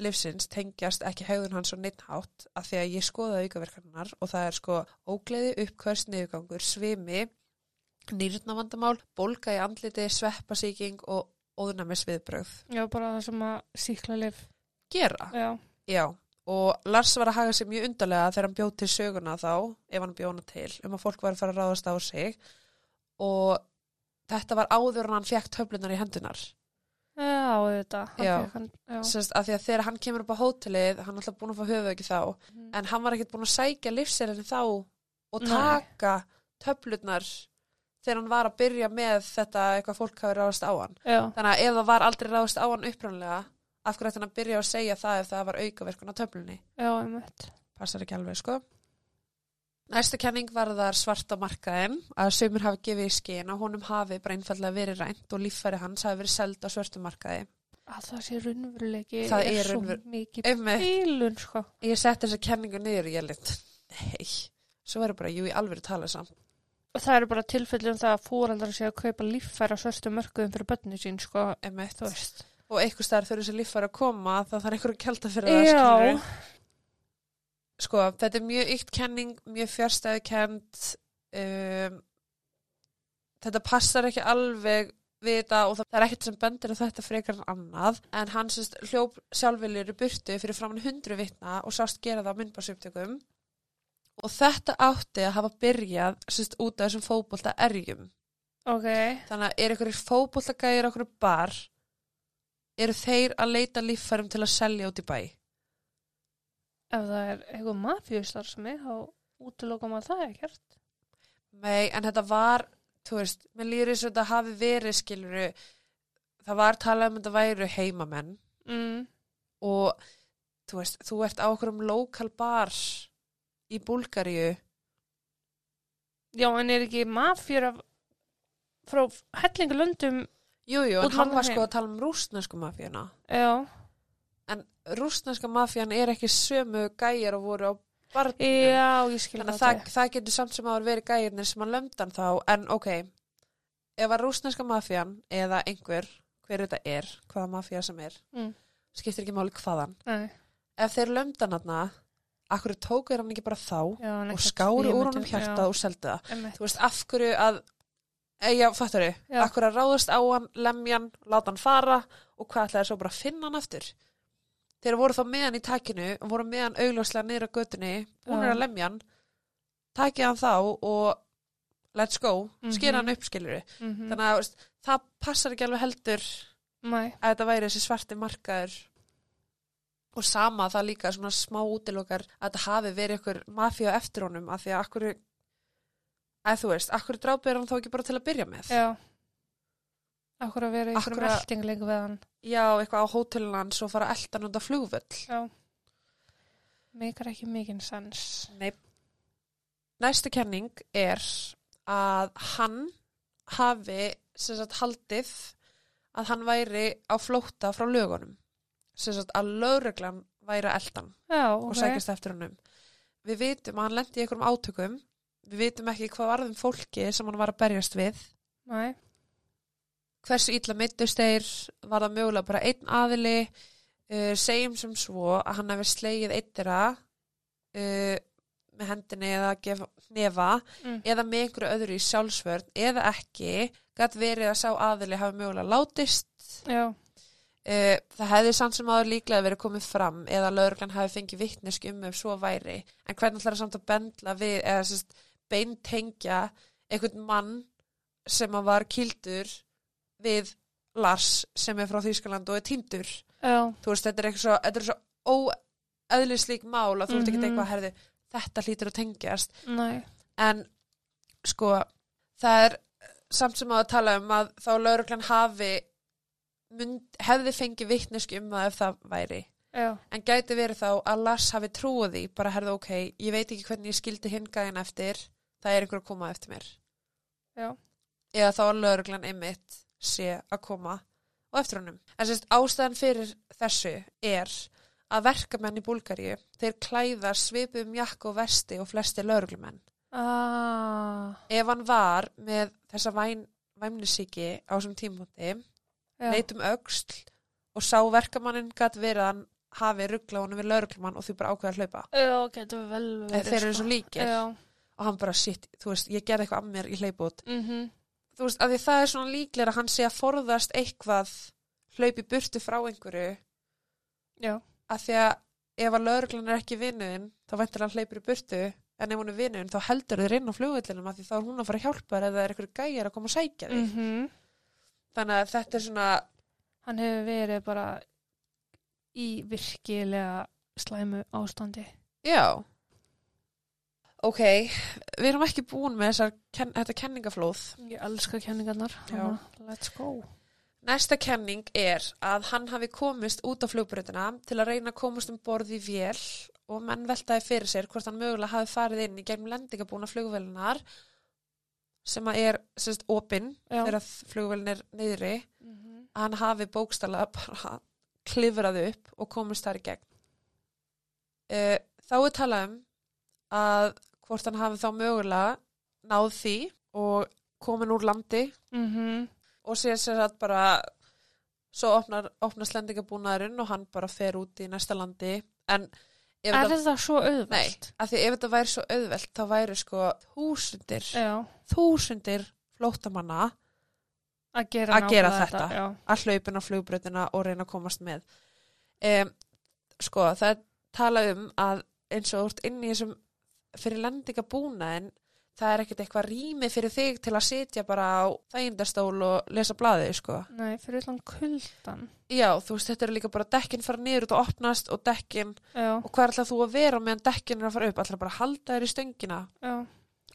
livsins tengjast ekki hegðun hans og neitthátt af því að ég skoða aukaverkanar og það er sko ógleði, uppkvörst, niðurgangur, svimi, nýrnavandamál, bólga í andliti, sveppasíking og óðunæmis viðbröð. Já, bara það sem að síkla lif. Gera. Já. Já, og Lars var að haga sér mjög undarlega þegar hann bjóð til söguna þá, ef hann bjóna til, um að fólk var að fara að ráðast á sig og þetta var áður en hann fekk töflunar í hendunar. Já, þetta. Já. Sest, af því að þegar hann kemur upp á hótelið, hann er alltaf búin að fá höfuð ekki þá, Mm. en hann var ekkert búin að sækja lífserinni þá og taka töflunar þegar hann var að byrja með þetta eitthvað fólk hafi ráðast á hann. Já. Þannig að ef það var aldrei ráðast á hann upprænlega, af hverju ætti hann að byrja að segja það ef það var aukaverkun á töflunni? Já, einmitt. passar ekki alveg sko Næsta kenning var þar svarta markaðin að sömur hafi gefið í skinn að honum hafi bara einfallega verið rænt og líffæri hans hafi verið seld á svörtu markaði. Að það sé raunveruleiki Það er svo raunver- mikið Einmitt, bílun, sko. ég setti þessa kenningu niður og ég lind, nei, svo verður bara, jú, í alveg tala saman. Það eru bara tilfellum það að fóraldar sé að kaupa líffæra svörstu mörkuðum fyrir börnu sín, sko. Einmitt. Þú veist. Og einhver staðar þurfi þessi líffæri að koma, þá þarf einhver að kjálta fyrir það, skilurðu. Sko, þetta er mjög ykt kenning, mjög fjárstæðu kend, um, þetta passar ekki alveg við þetta og það er ekkert sem bendir að þetta frekar en annað en hann sérst hljóp sjálfviljur í burtu fyrir framann hundru vitna og sást gera það á myndbarsuptökum og þetta átti að hafa byrjað sérst út af þessum fótbolta erjum Ok. þannig að er einhverjir fótboltagæðir okkur bar eru þeir að leita líffærum til að selja út í bæ Ef það er eitthvað mafjustar sem er, þá útiloka maður það ekkert. Nei, en þetta var, þú veist, mér líður eins og þetta hafi verið skiluru, það var talað um að þetta væru heimamenn Mm. og þú veist, þú ert á okkur um lokal bar í Búlgaríu. Já, en er ekki mafjur af, frá hellingulöndum, Jú, jú, en hann var sko að tala um rústnesku mafíuna. já, En rústneska mafían er ekki sömu gæjar og voru á barnum. já, ég skil Þannig að það. það, það getur samt sem áður verið gæjarnir sem að lömdan þá, en ok, ef að rústneska mafían eða einhver, hver þetta er, hvaða mafía sem er, Mm. skiptir ekki máli hvaðan. Nei, ef þeir lömdan hann akkur tóku þeir hann ekki bara þá já, og skáru úr honum hjartað já, og seldu það? Einmitt. þú veist, af hverju að e, já, fattur þau, akkur að ráðast á hann lemjan, láta hann fara og hvað ætlaði svo bara að finna hann aftur? Þeir voru þá með hann í takinu og voru með hann augljóslega niður á götunni búinir Já. að lemja hann. Takið hann þá og let's go, skera Mhm. hann upp skilur Mm þannig að veist, það passar ekki alveg heldur Nei, að þetta væri þessi svarti markaður og sama það líka svona smá útilokar að þetta hafi verið ykkur mafíu eftir honum af því að akkur að þú veist, akkur drápið hann þá ekki bara til að byrja með já. Akkur að vera einhverjum Akkur að- eldingleiku við hann. já, eitthvað á hótelin hans og fara eldan undan flugvöll Já. Meikar ekki mikinn sens. Nei. Næsta kenning er að hann hafi sem sagt haldið að hann væri á flótta frá lögunum sagt að lögreglan væri að eldan Já, og ok. sækjast eftir hannum. Við vitum að hann lendi í einhverjum átökum, við vitum ekki hvað varðum fólki sem hann var að berjast við. Nei, Hversu illa mittust þeir var það mögulega bara einn aðili, uh, segjum sem svo að hann hefði slegið eittira uh, með hendinni eða nefa mm. eða með einhverju öðru í sjálfsvörn eða ekki, gætt verið að sá aðili hafi mögulega látist. já, Uh, það hefði samt sem áður líklega verið komið fram eða lauruglan hafi fengið vittnesk um ef svo væri. En hvernig ætlar það samt að bendla við eða sérst, beintengja einhvern mann sem að var kildur við Lars sem er frá Þýskaland og er týndur? Já, þú veist, þetta er eitthvað svo, þetta er svo óeðlislík mál að þú ert ekki Mhm. eitthvað, herði, þetta hlýtur að tengjast. Nei, en sko það er samt sem að tala um að þá lauruglan hafi mynd, hefði fengið vittneski um það ef það væri. Já, en gæti verið þá að Lars hafi trúið því bara herði ok, ég veit ekki hvernig ég skildi hingæðin eftir, það er einhver að koma eftir mér. Já, eða þá að lauruglan einmitt sé að koma og eftir honum. En sérst ástæðan fyrir þessu er að verkamenn í Búlgaríu þeir klæða svipum jakk og vesti og flesti lauruglumenn ah, ef hann var með þessa væn, væmnisíki á þessum tímúti leit um öxl og sá verkamannin gæti verið að hann hafi ruggla honum við lauruglumann og því bara ákveða að hlaupa. Já, getur vel verið, þeir eru sko. svo líkir. Já, og hann bara shit, þú veist, ég gerði eitthvað af mér í hlaupút mhm, þú veist, að því það er svona líklega að hann sé að forðast eitthvað hlaupi burtu frá einhverju já, að því að ef að lauruglan er ekki vinnuðin þá væntir hann hleypur í burtu. En ef hún er vinnuðin þá heldur þeir inn á flugvöllinum að því þá er hún að fara að hjálpa þér eða er einhverju gæjar að koma að sækja þig. Mhm, þannig að þetta er svona hann hefur verið bara í virkilega slæmu ástandi. já ok, við erum ekki búin með þessar, ken, þetta kenningaflóð Ég elska kenningarnar, let's go. Næsta kenning er að hann hafi komist út á flugbröðina til að reyna að komast um borð í vél og menn veltaði fyrir sér hvort hann mögulega hafi farið inn í gegnum lendingabúna flugvélunar sem að er sérst opinn þegar flugvélun er niðri Mhm. að hann hafi bókstala bara klifrað upp og komist þar í gegn. Uh, þá er talað um að hvort hann hafi þá mögulega náð því og komin úr landi Mhm. og sér sér að bara svo opnar, opnar slendingabúnaðurinn og hann bara fer út í næsta landi en Er þetta, þetta svo auðvelt? nei, að því ef þetta væri svo auðvelt þá væri sko þúsundir Já, þúsundir flóttamanna að gera, Að gera þetta. Já, að hlaupin á flugbröðina og reyna að komast með um, sko það talað um að eins og þú ert inn í þessum fyrir lendingabúnaðin það er ekkert eitthvað rými fyrir þig til að sitja bara á þægindastól og lesa blaðið sko nei, fyrir utan kuldan. Já, þú veist, þetta eru líka bara dekkin fara niður og opnast og dekkin Já, og hvað ætlar þú að vera meðan dekkin er að fara upp? ætlar bara að halda þér í stöngina já,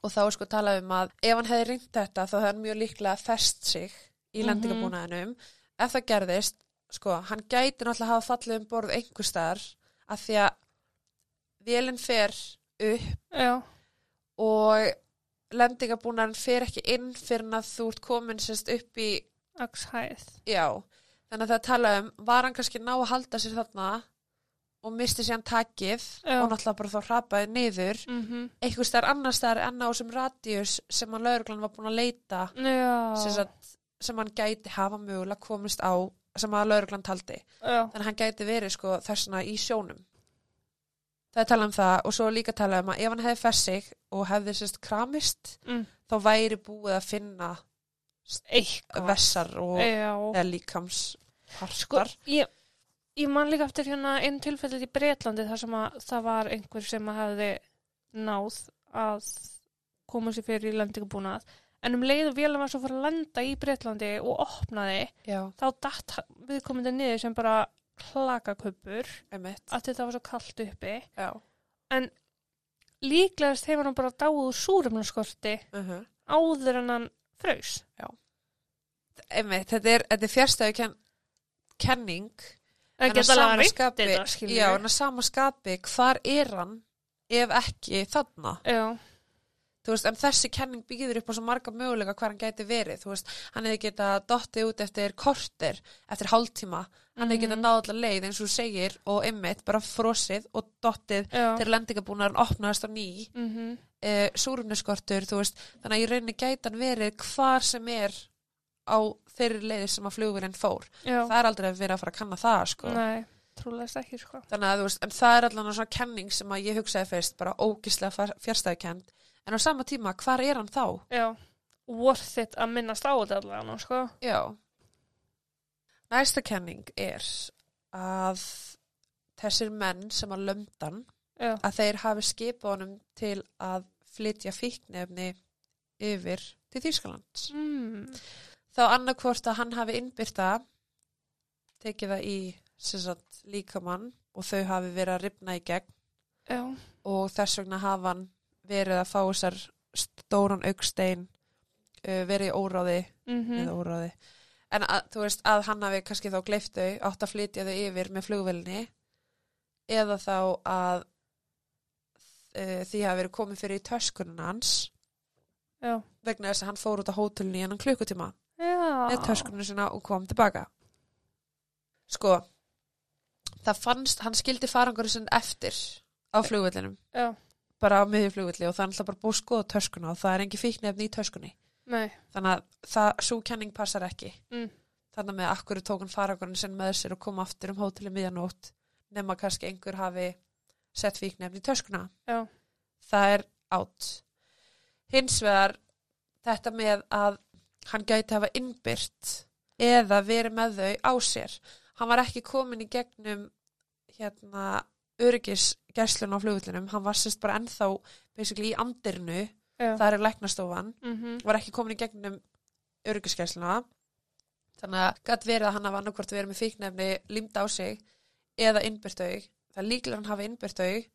og þá er sko talað um að ef hann hefði reynt þetta þá hefði hann mjög líklega fest sig í Mhm. lendingabúnaðinum ef það gerðist, sko, hann gæti náttúrulega hafa fallið um borð einhver staðar af því að vélinn fer upp já, og lendingabúnaðin fer ekki inn fyrir að þú ert komin sérst upp í axhæð. Já, þannig að það tala um, var hann kannski ná að halda sér þarna og misti sér hann takið og náttúrulega bara þá hrapaði niður. Mm einhver staðar annar staðar enn á þessum radíus sem hann lauruglan var búin að leita sem, sem hann gæti hafa mögulega komist á sem að lauruglan taldi. Já, þannig að hann gæti verið sko þessna í sjónum. Það er talað um það og svo líka talað um að ef hann hefði fest sig og hefði sérst kramist mm. þá væri búið að finna eitthvað. vessar og Já, eða líkams sko, partar ég, ég man líka eftir hérna einn tilfellið í Breitlandi þar sem að það var einhver sem að hefði náð að koma sér fyrir í lendingabúnað en um leiðu vélum var svo fyrir að lenda í Breitlandi og opnaði Já, þá datt viðkomandi niður sem bara klakakuppur einmitt. Að þetta var svo kallt uppi. Já, líklegast hefur hann bara dáið úr súrumnarskorti uh áður en hann fraus einmitt, þetta er, er fjärstæðu ken, kenning en á geta alveg sama reynt skapi, þetta skilur já, en á sama skapi hvar er hann ef ekki þarna? Já, veist, en þessi kenning býður upp á svo marga möguleika hvar hann gæti verið, veist hann hefði getað dottið út eftir korter eftir hálftíma, hann hefði getað Mhm. náð allar leið eins og segir og einmitt bara frosið og dottið já. þegar lendingabúnaðurinn opnaðist á ný. Mm uh, súrumniskortur, þú veist. Þannig að rauninni gæti hann verið hvar sem er á þeirri leiði sem að flugurinn fór já. það er aldrei að vera að fara að kanna það sko. nei, trúlega ekki sko þannig að þú veist, en það er allan svona kenning sem að ég hugsaði fyrst, bara ógislega fjärstæðukend, en á sama tíma hvar er hann þá? já, worth it að minnast á þetta allavega sko Já næsta kenning er að þessir menn sem að lömdan já, að þeir hafi skipað honum til að flytja fíknefni yfir til Þýskalands mm. Þá annarkvort að hann hafi innbyrta tekið það í sagt líkamann og þau hafi verið að ripna í gegn Já. og þess vegna hafa hann verið að fá þessar stóran augstein uh, verið í óráði Mm eða óráði en að, þú veist að hann hafi kannski þá gleift þau átt að flytja þau yfir með flugvelni eða þá að uh, því hafi verið komið fyrir í töskunum hans Já. vegna þess að hann fór út á hótelni í hennan klukkutíma Já. með töskunum sinna og kom tilbaka sko það fannst, hann skildi farangurinn sinn eftir á flugvellinum Já. bara á miðju flugvelli og það er alltaf bara búið að skoða töskuna og það er engi fíknefni í töskunni Nei. þannig að það, svo kenning passar ekki Mm. þannig með akkur tók hann farangurinn sinn með sér og kom aftur um hóteli miðjanótt nema kannski einhver hafi sett fíknefni í töskuna Já. það er átt hins vegar þetta með að hann gæti hafa innbyrt eða verið með þau á sér hann var ekki komin í gegnum hérna öryggisgæslun á flugullinum, hann var sérst bara ennþá basically í andirnu Já. það er læknastofan, Mhm. var ekki komin í gegnum öryggisgæsluna þannig að gæti verið að hann hafa annarkvort verið með fíknefni limd á sig eða innbyrt þau, það er líklega hann hafi innbyrt þau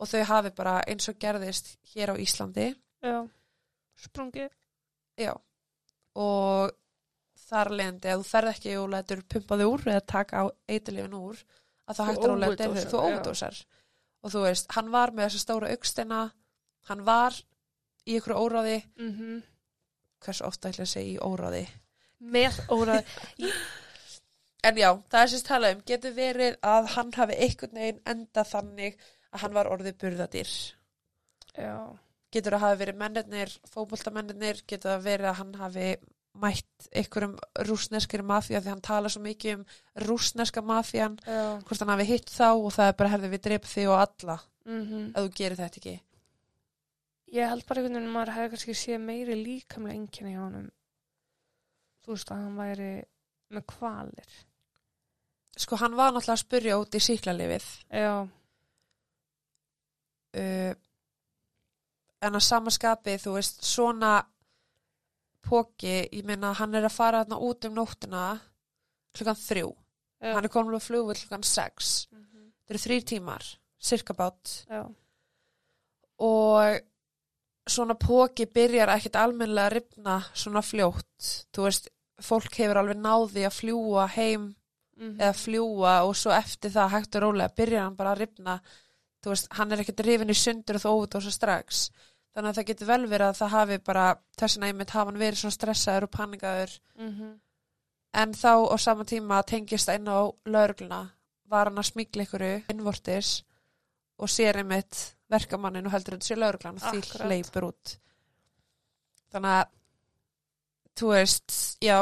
og þau hafi bara eins og gerðist hér á Íslandi Já. Sprungið. Já, og þar leðandi að þú ferð ekki og letur pumpa þau úr eða taka á eitilifin úr að það er að leta overdosar, þú já. óverdósar og þú veist, hann var með þessa stóra auksteina hann var í ykkur óráði Mm hversu ofta ætla að segja í óráði Með óraði. en já, það er sérst talað um getur verið að hann hafi einhvern veginn enda þannig að hann var orðið burðadýr Já. Getur að hafa verið mennirnir, fótboltamennirnir, getur að verið að hann hafi mætt einhverjum rúsneskri mafíu því hann tala svo mikið um rúsneska mafían, Já. hvort hann hafi hitt þá og það er bara herði við dreip þig og alla Mm ef þú gerir þetta ekki. Ég held bara einhvern veginn að maður hefði kannski séð meiri líkamlega einkenni hjá honum. Þú veist að hann væri með kvalir. Sko hann var náttúrulega að spurja út í síklarlifið Já. uh, en að samaskapi þú veist svona póki, ég meina hann er að fara þarna út um nóttina klukkan þrjú, Já. hann er komin á flugvill klukkan sex, Mhm. þetta eru þrý tímar cirka bát. Og svona póki byrjar ekkit almennilega að ripna svona fljótt. Þú veist, fólk hefur alveg náði að fljúa heim Mhm. eða fljúa og svo eftir það hægt og rólega byrjar hann bara að ripna þú veist, hann er ekkit rifin í sundur og þú óvita strax þannig að það getur vel verið að það hafi bara þess að einmitt hafa hann verið svona stressaður og panikaður Mhm. en þá á sama tíma tengist það inn á laurugluna var hann að smíkla ykkur innvortis og sér einmitt verkamannin og heldur þetta sé lauruglan og því hleypur út þannig að þú veist, já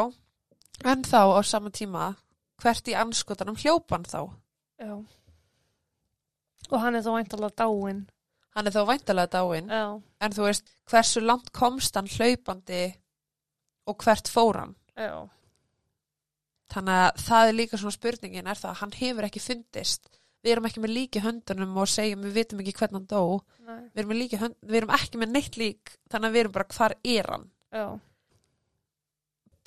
en þá á sama tíma hvert í anskotanum hljópan þá Já. Og hann er þó væntalega dáinn. Hann er þá væntalega dáinn Já. en þú veist, hversu langt komst hann hlaupandi og hvert fór hann Já. Þannig að það er líka svona spurningin er það að hann hefur ekki fundist. Við erum ekki með líki höndunum og segjum við vitum ekki hvernig hann dó. Við erum, hönd, við erum ekki með neitt lík þannig að við erum bara hvar er hann. Já.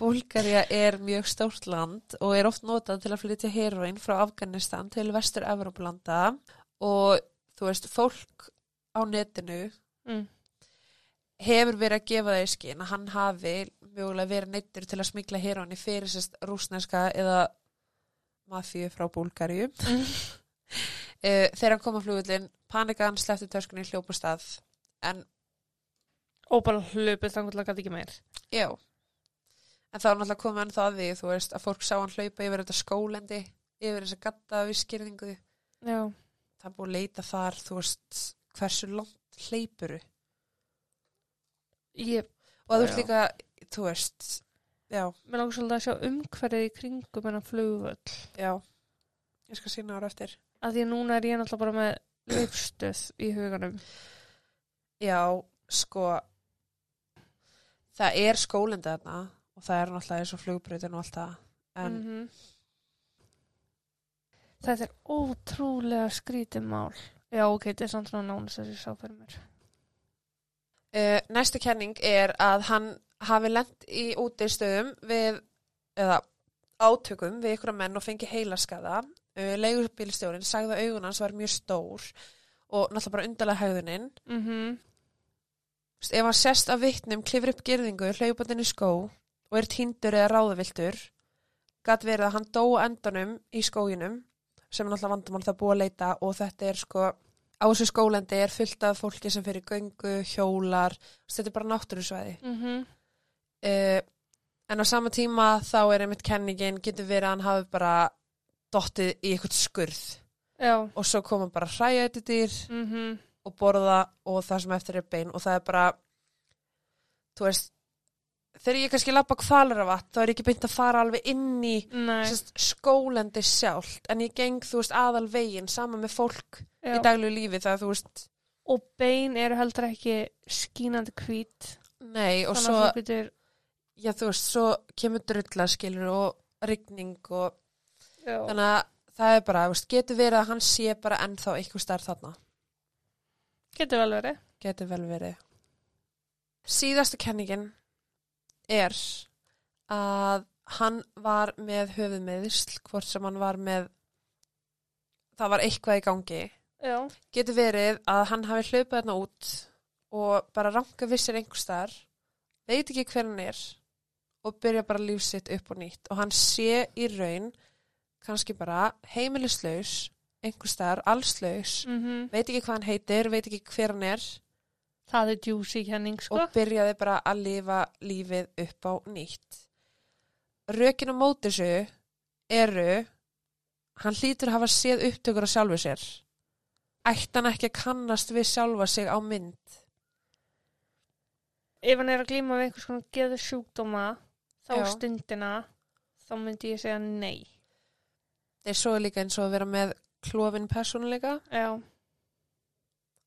Búlgaria er mjög stórt land og er oft notað til að flytja heroin frá Afganistan til vestur Evrópulanda og þú veist, fólk á netinu Mm. hefur verið að gefa það í skinn að hann hafi mögulega verið neittur til að smikla heroinni fyrir sérst rúsneska eða mafíu frá Búlgaríu. Mm. Uh, þegar hann kom á flugullin, panikan, sleppti töskunni, hljópustað, en Og bara hlupið þannig að gæti ekki meir. já, en þá er náttúrulega komið hann það því, þú veist, að fólk sá hann hlaupa yfir þetta skólendi, yfir þessa gatta við skýrningu, Já. það er búið að leita þar, þú veist, hversu langt hleypuru Ég, og þú veist líka, þú veist, já, mér langar svolítið að sjá umhverfið í kringum hennar flugvöll. já, ég skal sína ára eftir. Að því að núna er ég náttúrulega bara með lögstöð í huganum. Já, sko, það er skólendi þarna og það er náttúrulega eins og flugbreytin og allt það, en Mhm. Þetta er ótrúlega skrítið mál. Já, ok, þetta er samt svona nánast að ég sá fyrir mér. Uh, næsta kenning er að hann hafi lent í útistöðum við, eða átökum við ykkur menn og fengi heilaskaða. uh, leigubílstjórin sagði að augun hans var mjög stór og náttúrulega bara undarlega mhm, Þú veist, ef hann sest af vitnum, klifur upp gerðingu, hlaupandinn í skó og er týndur eða ráðaviltur, gat verið að hann dó endanum í skóginum, sem er náttúrulega vandamál það búið að leita og þetta er sko, á þessu skólendi er fullt af fólki sem fyrir göngu, hjólar, þetta er bara náttúrusvæði. mhm, Uh, en á sama tíma þá er einmitt kenningin, getur verið að hann hafi bara dottið í eitthvað skurð. Já, og svo koma bara hræðið dýr mhm, og borða og það sem eftir er bein. Og það er bara þú veist þegar ég kannski lappa kvalaravat þá er ég ekki beint að fara alveg inn í sest, skólendi sjálft en ég geng þú veist aðal veginn saman með fólk já. í daglegu lífi það þú veist. Og bein eru heldur ekki skínandi hvít, nei og svo getur, já þú veist svo kemur drulla skilur og rigning og já, þannig að það er bara veist, getur verið að hann sé bara ennþá eitthvað starf þarna. Getur vel verið. getur vel verið. Síðasta kenningin er að hann var með höfuðmeðisl hvort sem hann var með það var eitthvað í gangi. Já, getur verið að hann hafi hlaupað þarna út og bara ranka vissir einhver staðar veit ekki hver hann er og byrja bara líf sitt upp og nýtt. Og hann sé í raun kannski bara heimilislaus einhver staðar, allslaus mhm, veit ekki hvað hann heitir, veit ekki hver hann er það er juicy kenning, sko. og byrjaði bara að lifa lífið upp á nýtt. Rökin á móti þessu eru, hann hlýtur að hafa séð upptökur á sjálfu sér. Ætti hann ekki að kannast við sjálfa sig á mynd? Ef hann er að glíma við einhvers konar geður sjúkdóma, þá Já. stundina, þá myndi ég segja nei. Það er svo líka eins og að vera með klófin persónuleika, Já,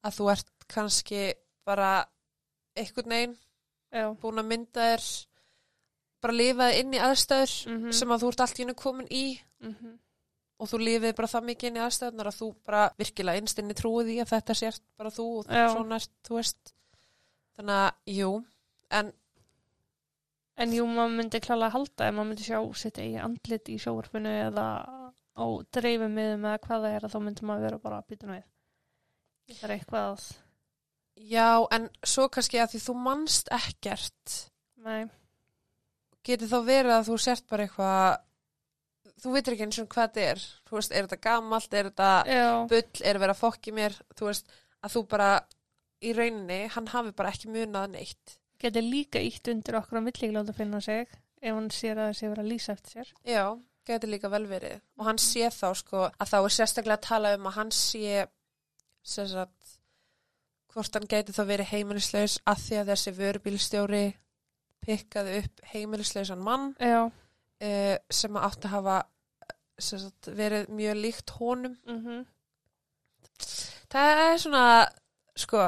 að þú ert kannski bara einhvern veginn já, búin að mynda þér, bara lifaði inn í aðstæður mhm, sem að þú ert allt í hennu komin í. Mhm, og þú lifið bara það mikið inn í aðstæðunar að þú bara virkilega einstinni trúið í að þetta sért bara þú og Já. svona ert, þú veist. Þannig að, jú. En En jú, maður myndi klálega halda ef maður myndi sjá sitt eigi andlit í sjóvarpinu eða á dreifum eða hvað það er að þá myndi maður vera bara að býta við. Það er eitthvað að, já, en svo kannski að því þú manst ekkert nei, getur þá verið að þú sért bara eitthvað þú veitir ekki eins og hvað þetta er. Þú veist, er þetta gamalt, er þetta já, bull, er að vera að fokki mér? Þú veist, að þú bara í rauninni, hann hafi bara ekki munað neitt. Getur líka ítt undir okkur á milligláta finna sig ef hann sér að þessi vera að lýsa eftir sér. Já, gæti líka vel verið. Og hann sé þá sko að þá er sérstaklega að tala um að hann sé sagt hvort hann gæti þá verið heimilislaus að því að þessi vörubílstjóri pikkaði upp heimilislausan mann Já, uh, sem átti að hafa sagt, verið mjög líkt honum. mhm, Það er svona, sko,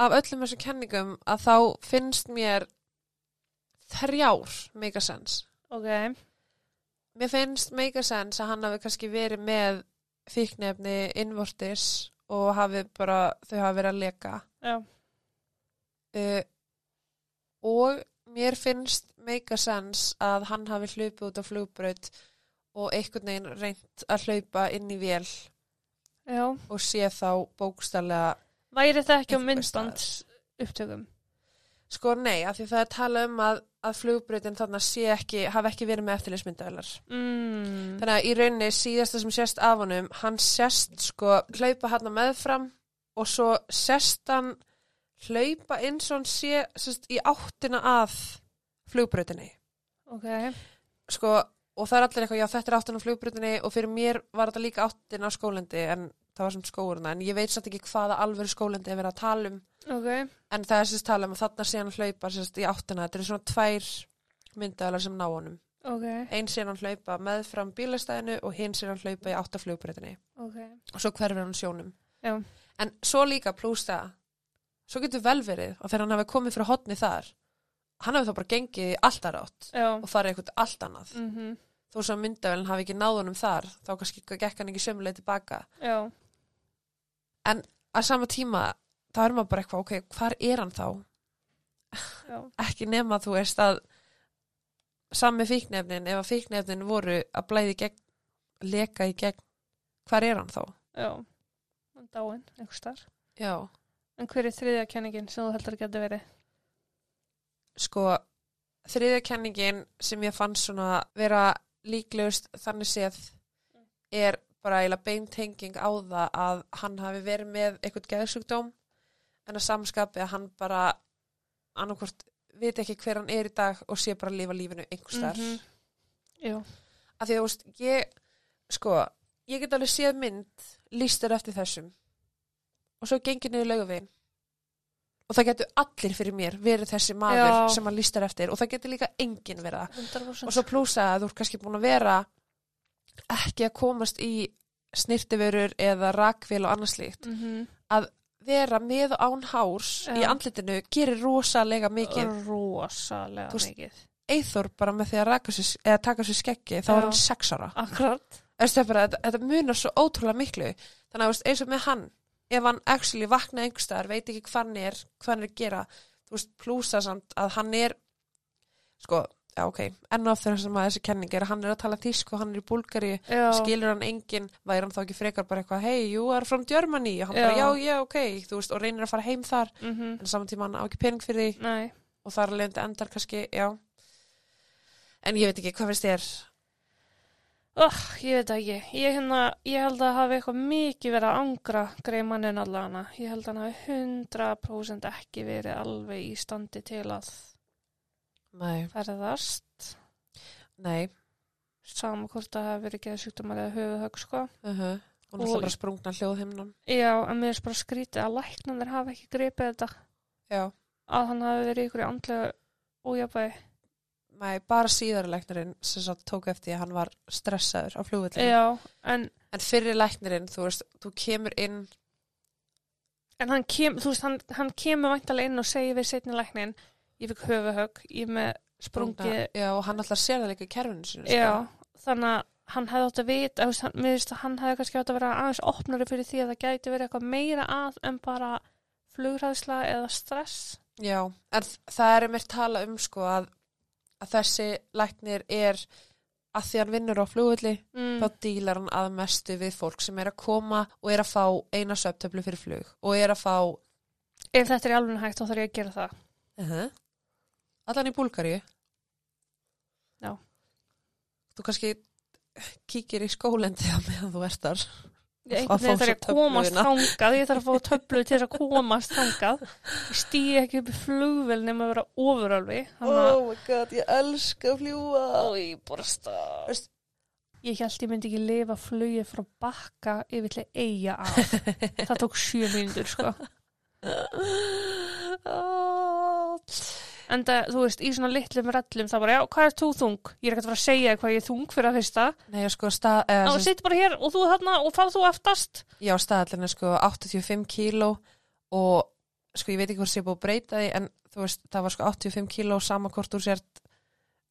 af öllum þessum kenningum að þá finnst mér þrjár sense. ok, Mér finnst sense að hann hafi kannski verið með fíknefni innvortis og hafi bara, þau hafi verið að leka. Uh, og mér finnst make a sense að hann hafi hlaupið út á flugbraut og einhvern veginn reynt að hlaupa inn í vél já. og sé þá bókstallega, Væri það ekki á myndbands upptökum? Sko nei, af því það er talað um að, að flugbrautin þarna sé ekki, hafi ekki verið með eftirlismyndavelar. Mm. Þannig að í rauninni síðasta sem sést af honum, hann sést sko hlaupa hann meðfram og svo sést hann hlaupa eins og hann sé sest, í áttina að flugbrautinni. Ok, Sko, og það er allir eitthvað, já þetta er áttina á flugbrautinni og fyrir mér var þetta líka áttina á skólendi en það var sem skóurna, en ég veit satt ekki hvaða alvöru skólendi er verið að tala um, ok, en það er sérst tala um að þarna sé hann hlaupa sérst í áttina, þetta eru svona tvær myndaðalar sem ná honum. ok, Einn sé hann hlaupa meðfram bílastæðinu og hinn sé hann hlaupa í átta flugbrautinni. ok. og svo hverfur hann sjónum. Já. en svo líka pluss það svo getur vel verið og þegar hann hafi komið frá hotni þar hann hafi þá bara gengið alltaf rátt og farið eitthvað allt annað. Mhm, þó svo að myndavélinn hafi ekki náð honum þar þá kannski gekk hann ekki sömuleið tilbaka. Já, að sama tíma þá er maður bara eitthvað ok, hvar er hann þá já, ekki nema þú veist að sami fíknefnin ef að fíknefnin voru að blæði gegn leka í gegn hvar er hann þá? Já, hann dáinn, einhvers þar. Já. En hver er þriðja kenningin sem þú heldur að geta verið? Sko, þriðja kenningin sem ég fann svona vera líklegust þannig séð er bara eiginlega beintenging á það að hann hafi verið með eitthvað geðsjúkdóm en að samskapi að hann bara annarkvort veit ekki hver hann er í dag og sé bara að lifa lífinu einhvers þar. Mhm. Jú, Af því að þú veist, ég, sko, ég get alveg séð mynd lístur eftir þessum og svo gengið niður laugavegin og það getur allir fyrir mér verið þessi maður Já. sem hann lístur eftir og það getur líka enginn verið það 100%. og svo plúsa að þú ert kannski búin að vera ekki að komast í snirtiförur eða rakvél og annað slíkt Mhm. Vera með án hárs í Já. andlitinu gerir rosalega mikið Rosalega veist- mikið. Eithor bara með því að sér, eða taka sér skeggi þá Já. er hann sex ára Akkurat. Eftir, það bara, þetta, þetta munar svo ótrúlega miklu þannig að eins og með hann ef hann actually vaknaði einhverstaðar veit ekki hvað hann er, hvað hann er að gera þú veist, plúsa samt að hann er sko, já ok enn og aftur sem að þessi kenning er að hann er að tala tísku hann er í Búlgari, Já. skilur hann enginn væri hann þá ekki frekar bara eitthvað hey, you are from Germany, og hann bara já, Já. já, ok þú veist, og reynir að fara heim þar Mhm. en saman tíma hann á ekki pening fyrir því Nei. og þar alveg endar kannski, já en ég veit ekki, hvað finnst þér Oh, ég veit ekki. Ég, hérna, ég held að hafi eitthvað mikið verið að angra greið mannin allana. Ég held að hann hafi 100% ekki verið alveg í standi til að nei, ferðast. nei Sama hvort það hafi verið geða sjúkdómar eða höfuðhögg, sko. uh -huh. og náttúrulega bara sprungna hljóðhimnum Já, en mér er bara skrítið að læknanir hafi ekki gripið þetta. já Að hann hafi verið í ykkur andlega ójafæði. Nei, bara síðari læknirinn sem svo tók eftir að hann var stressaður á flugvöldinu. Já, en, En fyrir læknirinn, þú veist, þú kemur inn, en hann, kem, þú veist, hann, hann kemur væntalega inn og segir við setni læknin, ég fikk höfuðhögg, ég með sprungið Já, og hann alltaf sér það líka í kerfinu sinu. sko. Já, þannig að hann hefði átt að vita, hann- hann hefði kannski átt að vera aðeins opnari fyrir því að það gæti verið eitthvað meira að en bara flugræðsla eða stress. Já, en það er mér tala um, sko, að, að þessi læknir er að því hann vinnur á flugvöldi, Mm. þá dílar hann að mestu við fólk sem er að koma og er að fá eina söptöflu fyrir flug og er að fá, Ef þetta er alveg hægt þá þarf ég að gera það. uh -huh. Allan í Búlgaríu. Já. Þú kannski kíkir í skólendi á meðan þú ert þar. Ég Að þarf ég að komast þangað, ég þarf að fá töflu til þess að komast þangað. Ég stýi ekki upp í flugvel nema að vera að, Oh my god, ég elska að fljúa. bara stað. Veist- Ég held ég myndi ekki lifa flugið frá bakka yfir til eiga af. það tók sjö mínútur, sko. En það, þú veist, í svona litlum rellum það bara, já, hvað er þú þung? Ég er ekki að fara að segja hvað ég er þung fyrir að fyrsta. Nei, sko, stað, Ná, eða, sem, sitt bara hér og þú þarna og fara þú aftast. já, staðallin er sko 85 kíló og sko, ég veit ekki hvort sé búið að breyta því en þú veist, það var sko 85 kíló sama hvort þú sért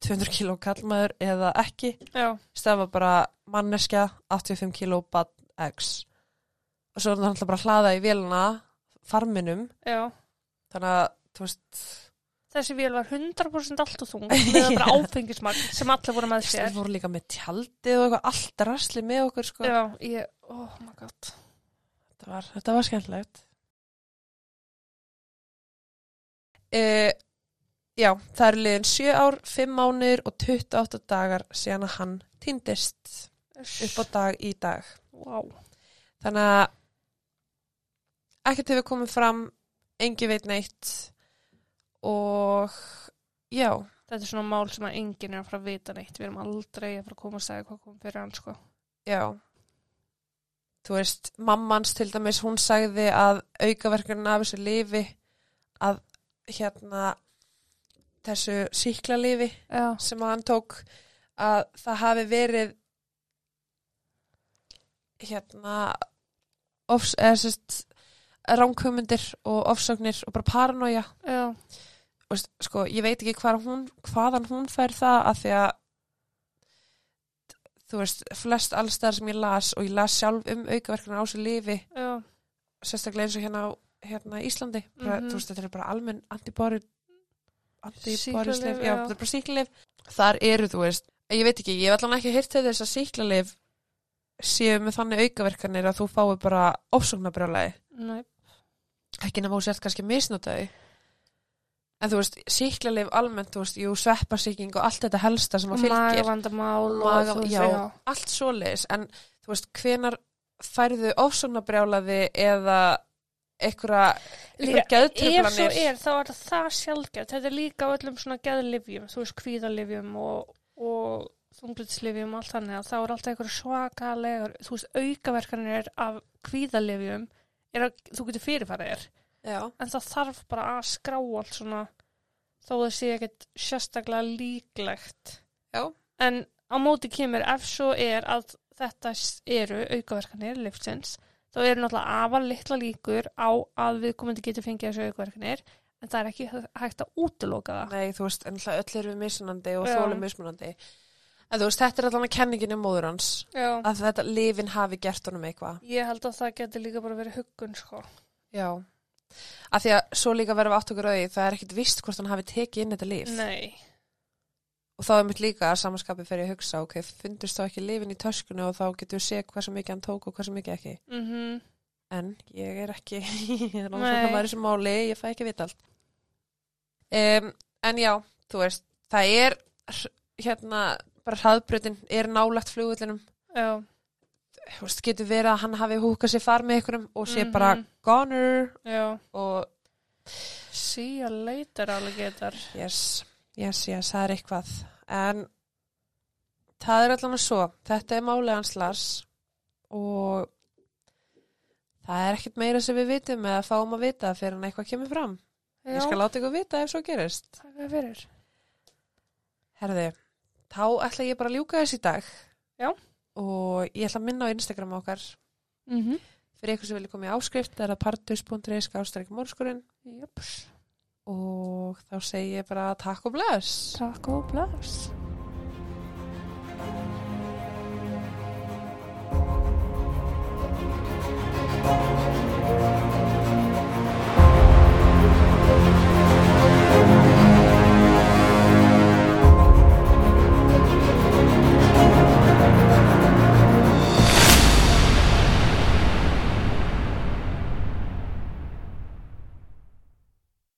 200 kíló kallmaður eða ekki. Já, var bara manneskja 85 kíló bad X og svo er það alltaf bara að hlaða í vélina farminum, já. þannig að þú veist, Þessi vél var 100% allt og þung með það bara áfengismagn sem allir voru með sér. vorum líka með tjaldið og eitthvað allt rasli með okkur sko. Já, ég, oh my god. Þetta, var, þetta var skemmtilegt. Uh, já, það eru liðin 7 ár, 5 mánuður og 28 dagar síðan að hann týndist upp á dag í dag. Wow. Þannig að ekkert hefur komið fram, engi veit neitt og já, Þetta er svona mál sem að enginn er að fara að vita neitt. Við erum aldrei að fara að koma að segja hvað kom fyrir hann, sko. já. Þú veist, mammans til dæmis, hún sagði að aukaverkunin af þessu lifi að hérna þessu síklalifi Já. sem hann tók að það hafi verið hérna ofs, eða sérst ránkumundir og ofsögnir og bara paranoia Já. Og sko, ég veit ekki hvað hún, hvaðan hún fær það að því að þú veist, flest allstæðar sem ég las og ég las sjálf um aukaverkunar á þessu lifi Já. sérstaklega eins og hérna á hérna í Íslandi, bara, Mhm. þú veist, þetta er bara almenn antibóri antibórislif, Sýklalyf, já, þetta er bara síklarlif þar eru, þú veist, ég veit ekki ég hef allan ekki heyrt til þess að síklarlif séu með þannig aukaverkanir að þú fái bara ofsóknarbrjálæði. Nei, ekki nema þú sért kannski misnotaði en þú veist, síklarleif almennt, þú veist, jú, sveppasíking og allt þetta helsta sem að fylgir magavandamál og Maga- þú veist, já. já. allt svoleiðis, en þú veist, hvenar færðu ofsóknarbrjálæði eða einhverja einhverja Ef svo er, þá er það sjálfgætt. Þetta er líka öllum svona geðlifjum, þú veist, kvíðalifjum og, og þunglitslifjum og allt þannig að þá er alltaf einhver svakalegur, þú veist, aukaverkanir af kvíðalifjum er að þú getur fyrirfærið þér. Já, En það þarf bara að skrá allt svona þó það sé ekkert sérstaklega líklegt. Já. En á móti kemur ef svo er að þetta eru aukaverkanir livsins, þá eru náttúrulega afar litla líkur á að við komandi getur fengið þessu aukaverkanir en það er ekki hægt að útiloka það. nei, þú veist, öll eru mismunandi og þólum mismunandi en þú veist, þetta er allan að kenningin um móður hans Já. að þetta lifin hafi gert honum eitthvað Ég held að það getur líka bara verið huggun, sko. já, að því að svo líka verðum við átt okkur auði, það er ekkit vist hvort hann hafi tekið inn þetta líf Nei. og þá er mitt líka að samanskapi fyrir að hugsa ok, fundist þá ekki lifin í töskunni og þá getur við séð hversu mikið hann tók og hversu mikið ekki. Mm en ég er ekki ég er náttúrulega maður þessu máli, ég fæ ekki vita allt. Um, en já þú veist, það er hérna, bara hraðbrutin er nálagt flugullinum Já. Veist, getur verið að hann hafi húkað sér far með ykkurum og sé Mhm. bara goner Já. og See you later, alligator. yes, yes, yes, það er eitthvað en það er allan að svo þetta er málið hans Lars og það er ekkert meira sem við vitum eða fáum að vita fyrir hann eitthvað kemur fram Já. ég skal láta ykkur vita ef svo gerist Takk fyrir. herði, þá ætla ég bara að ljúka þess í dag Já. Og ég ætla að minna á Instagram okkar Mm fyrir ykkur sem vilja koma í áskrift það er að partus.is Jöps. og þá segi ég bara takk og bless Takk og bless. Thank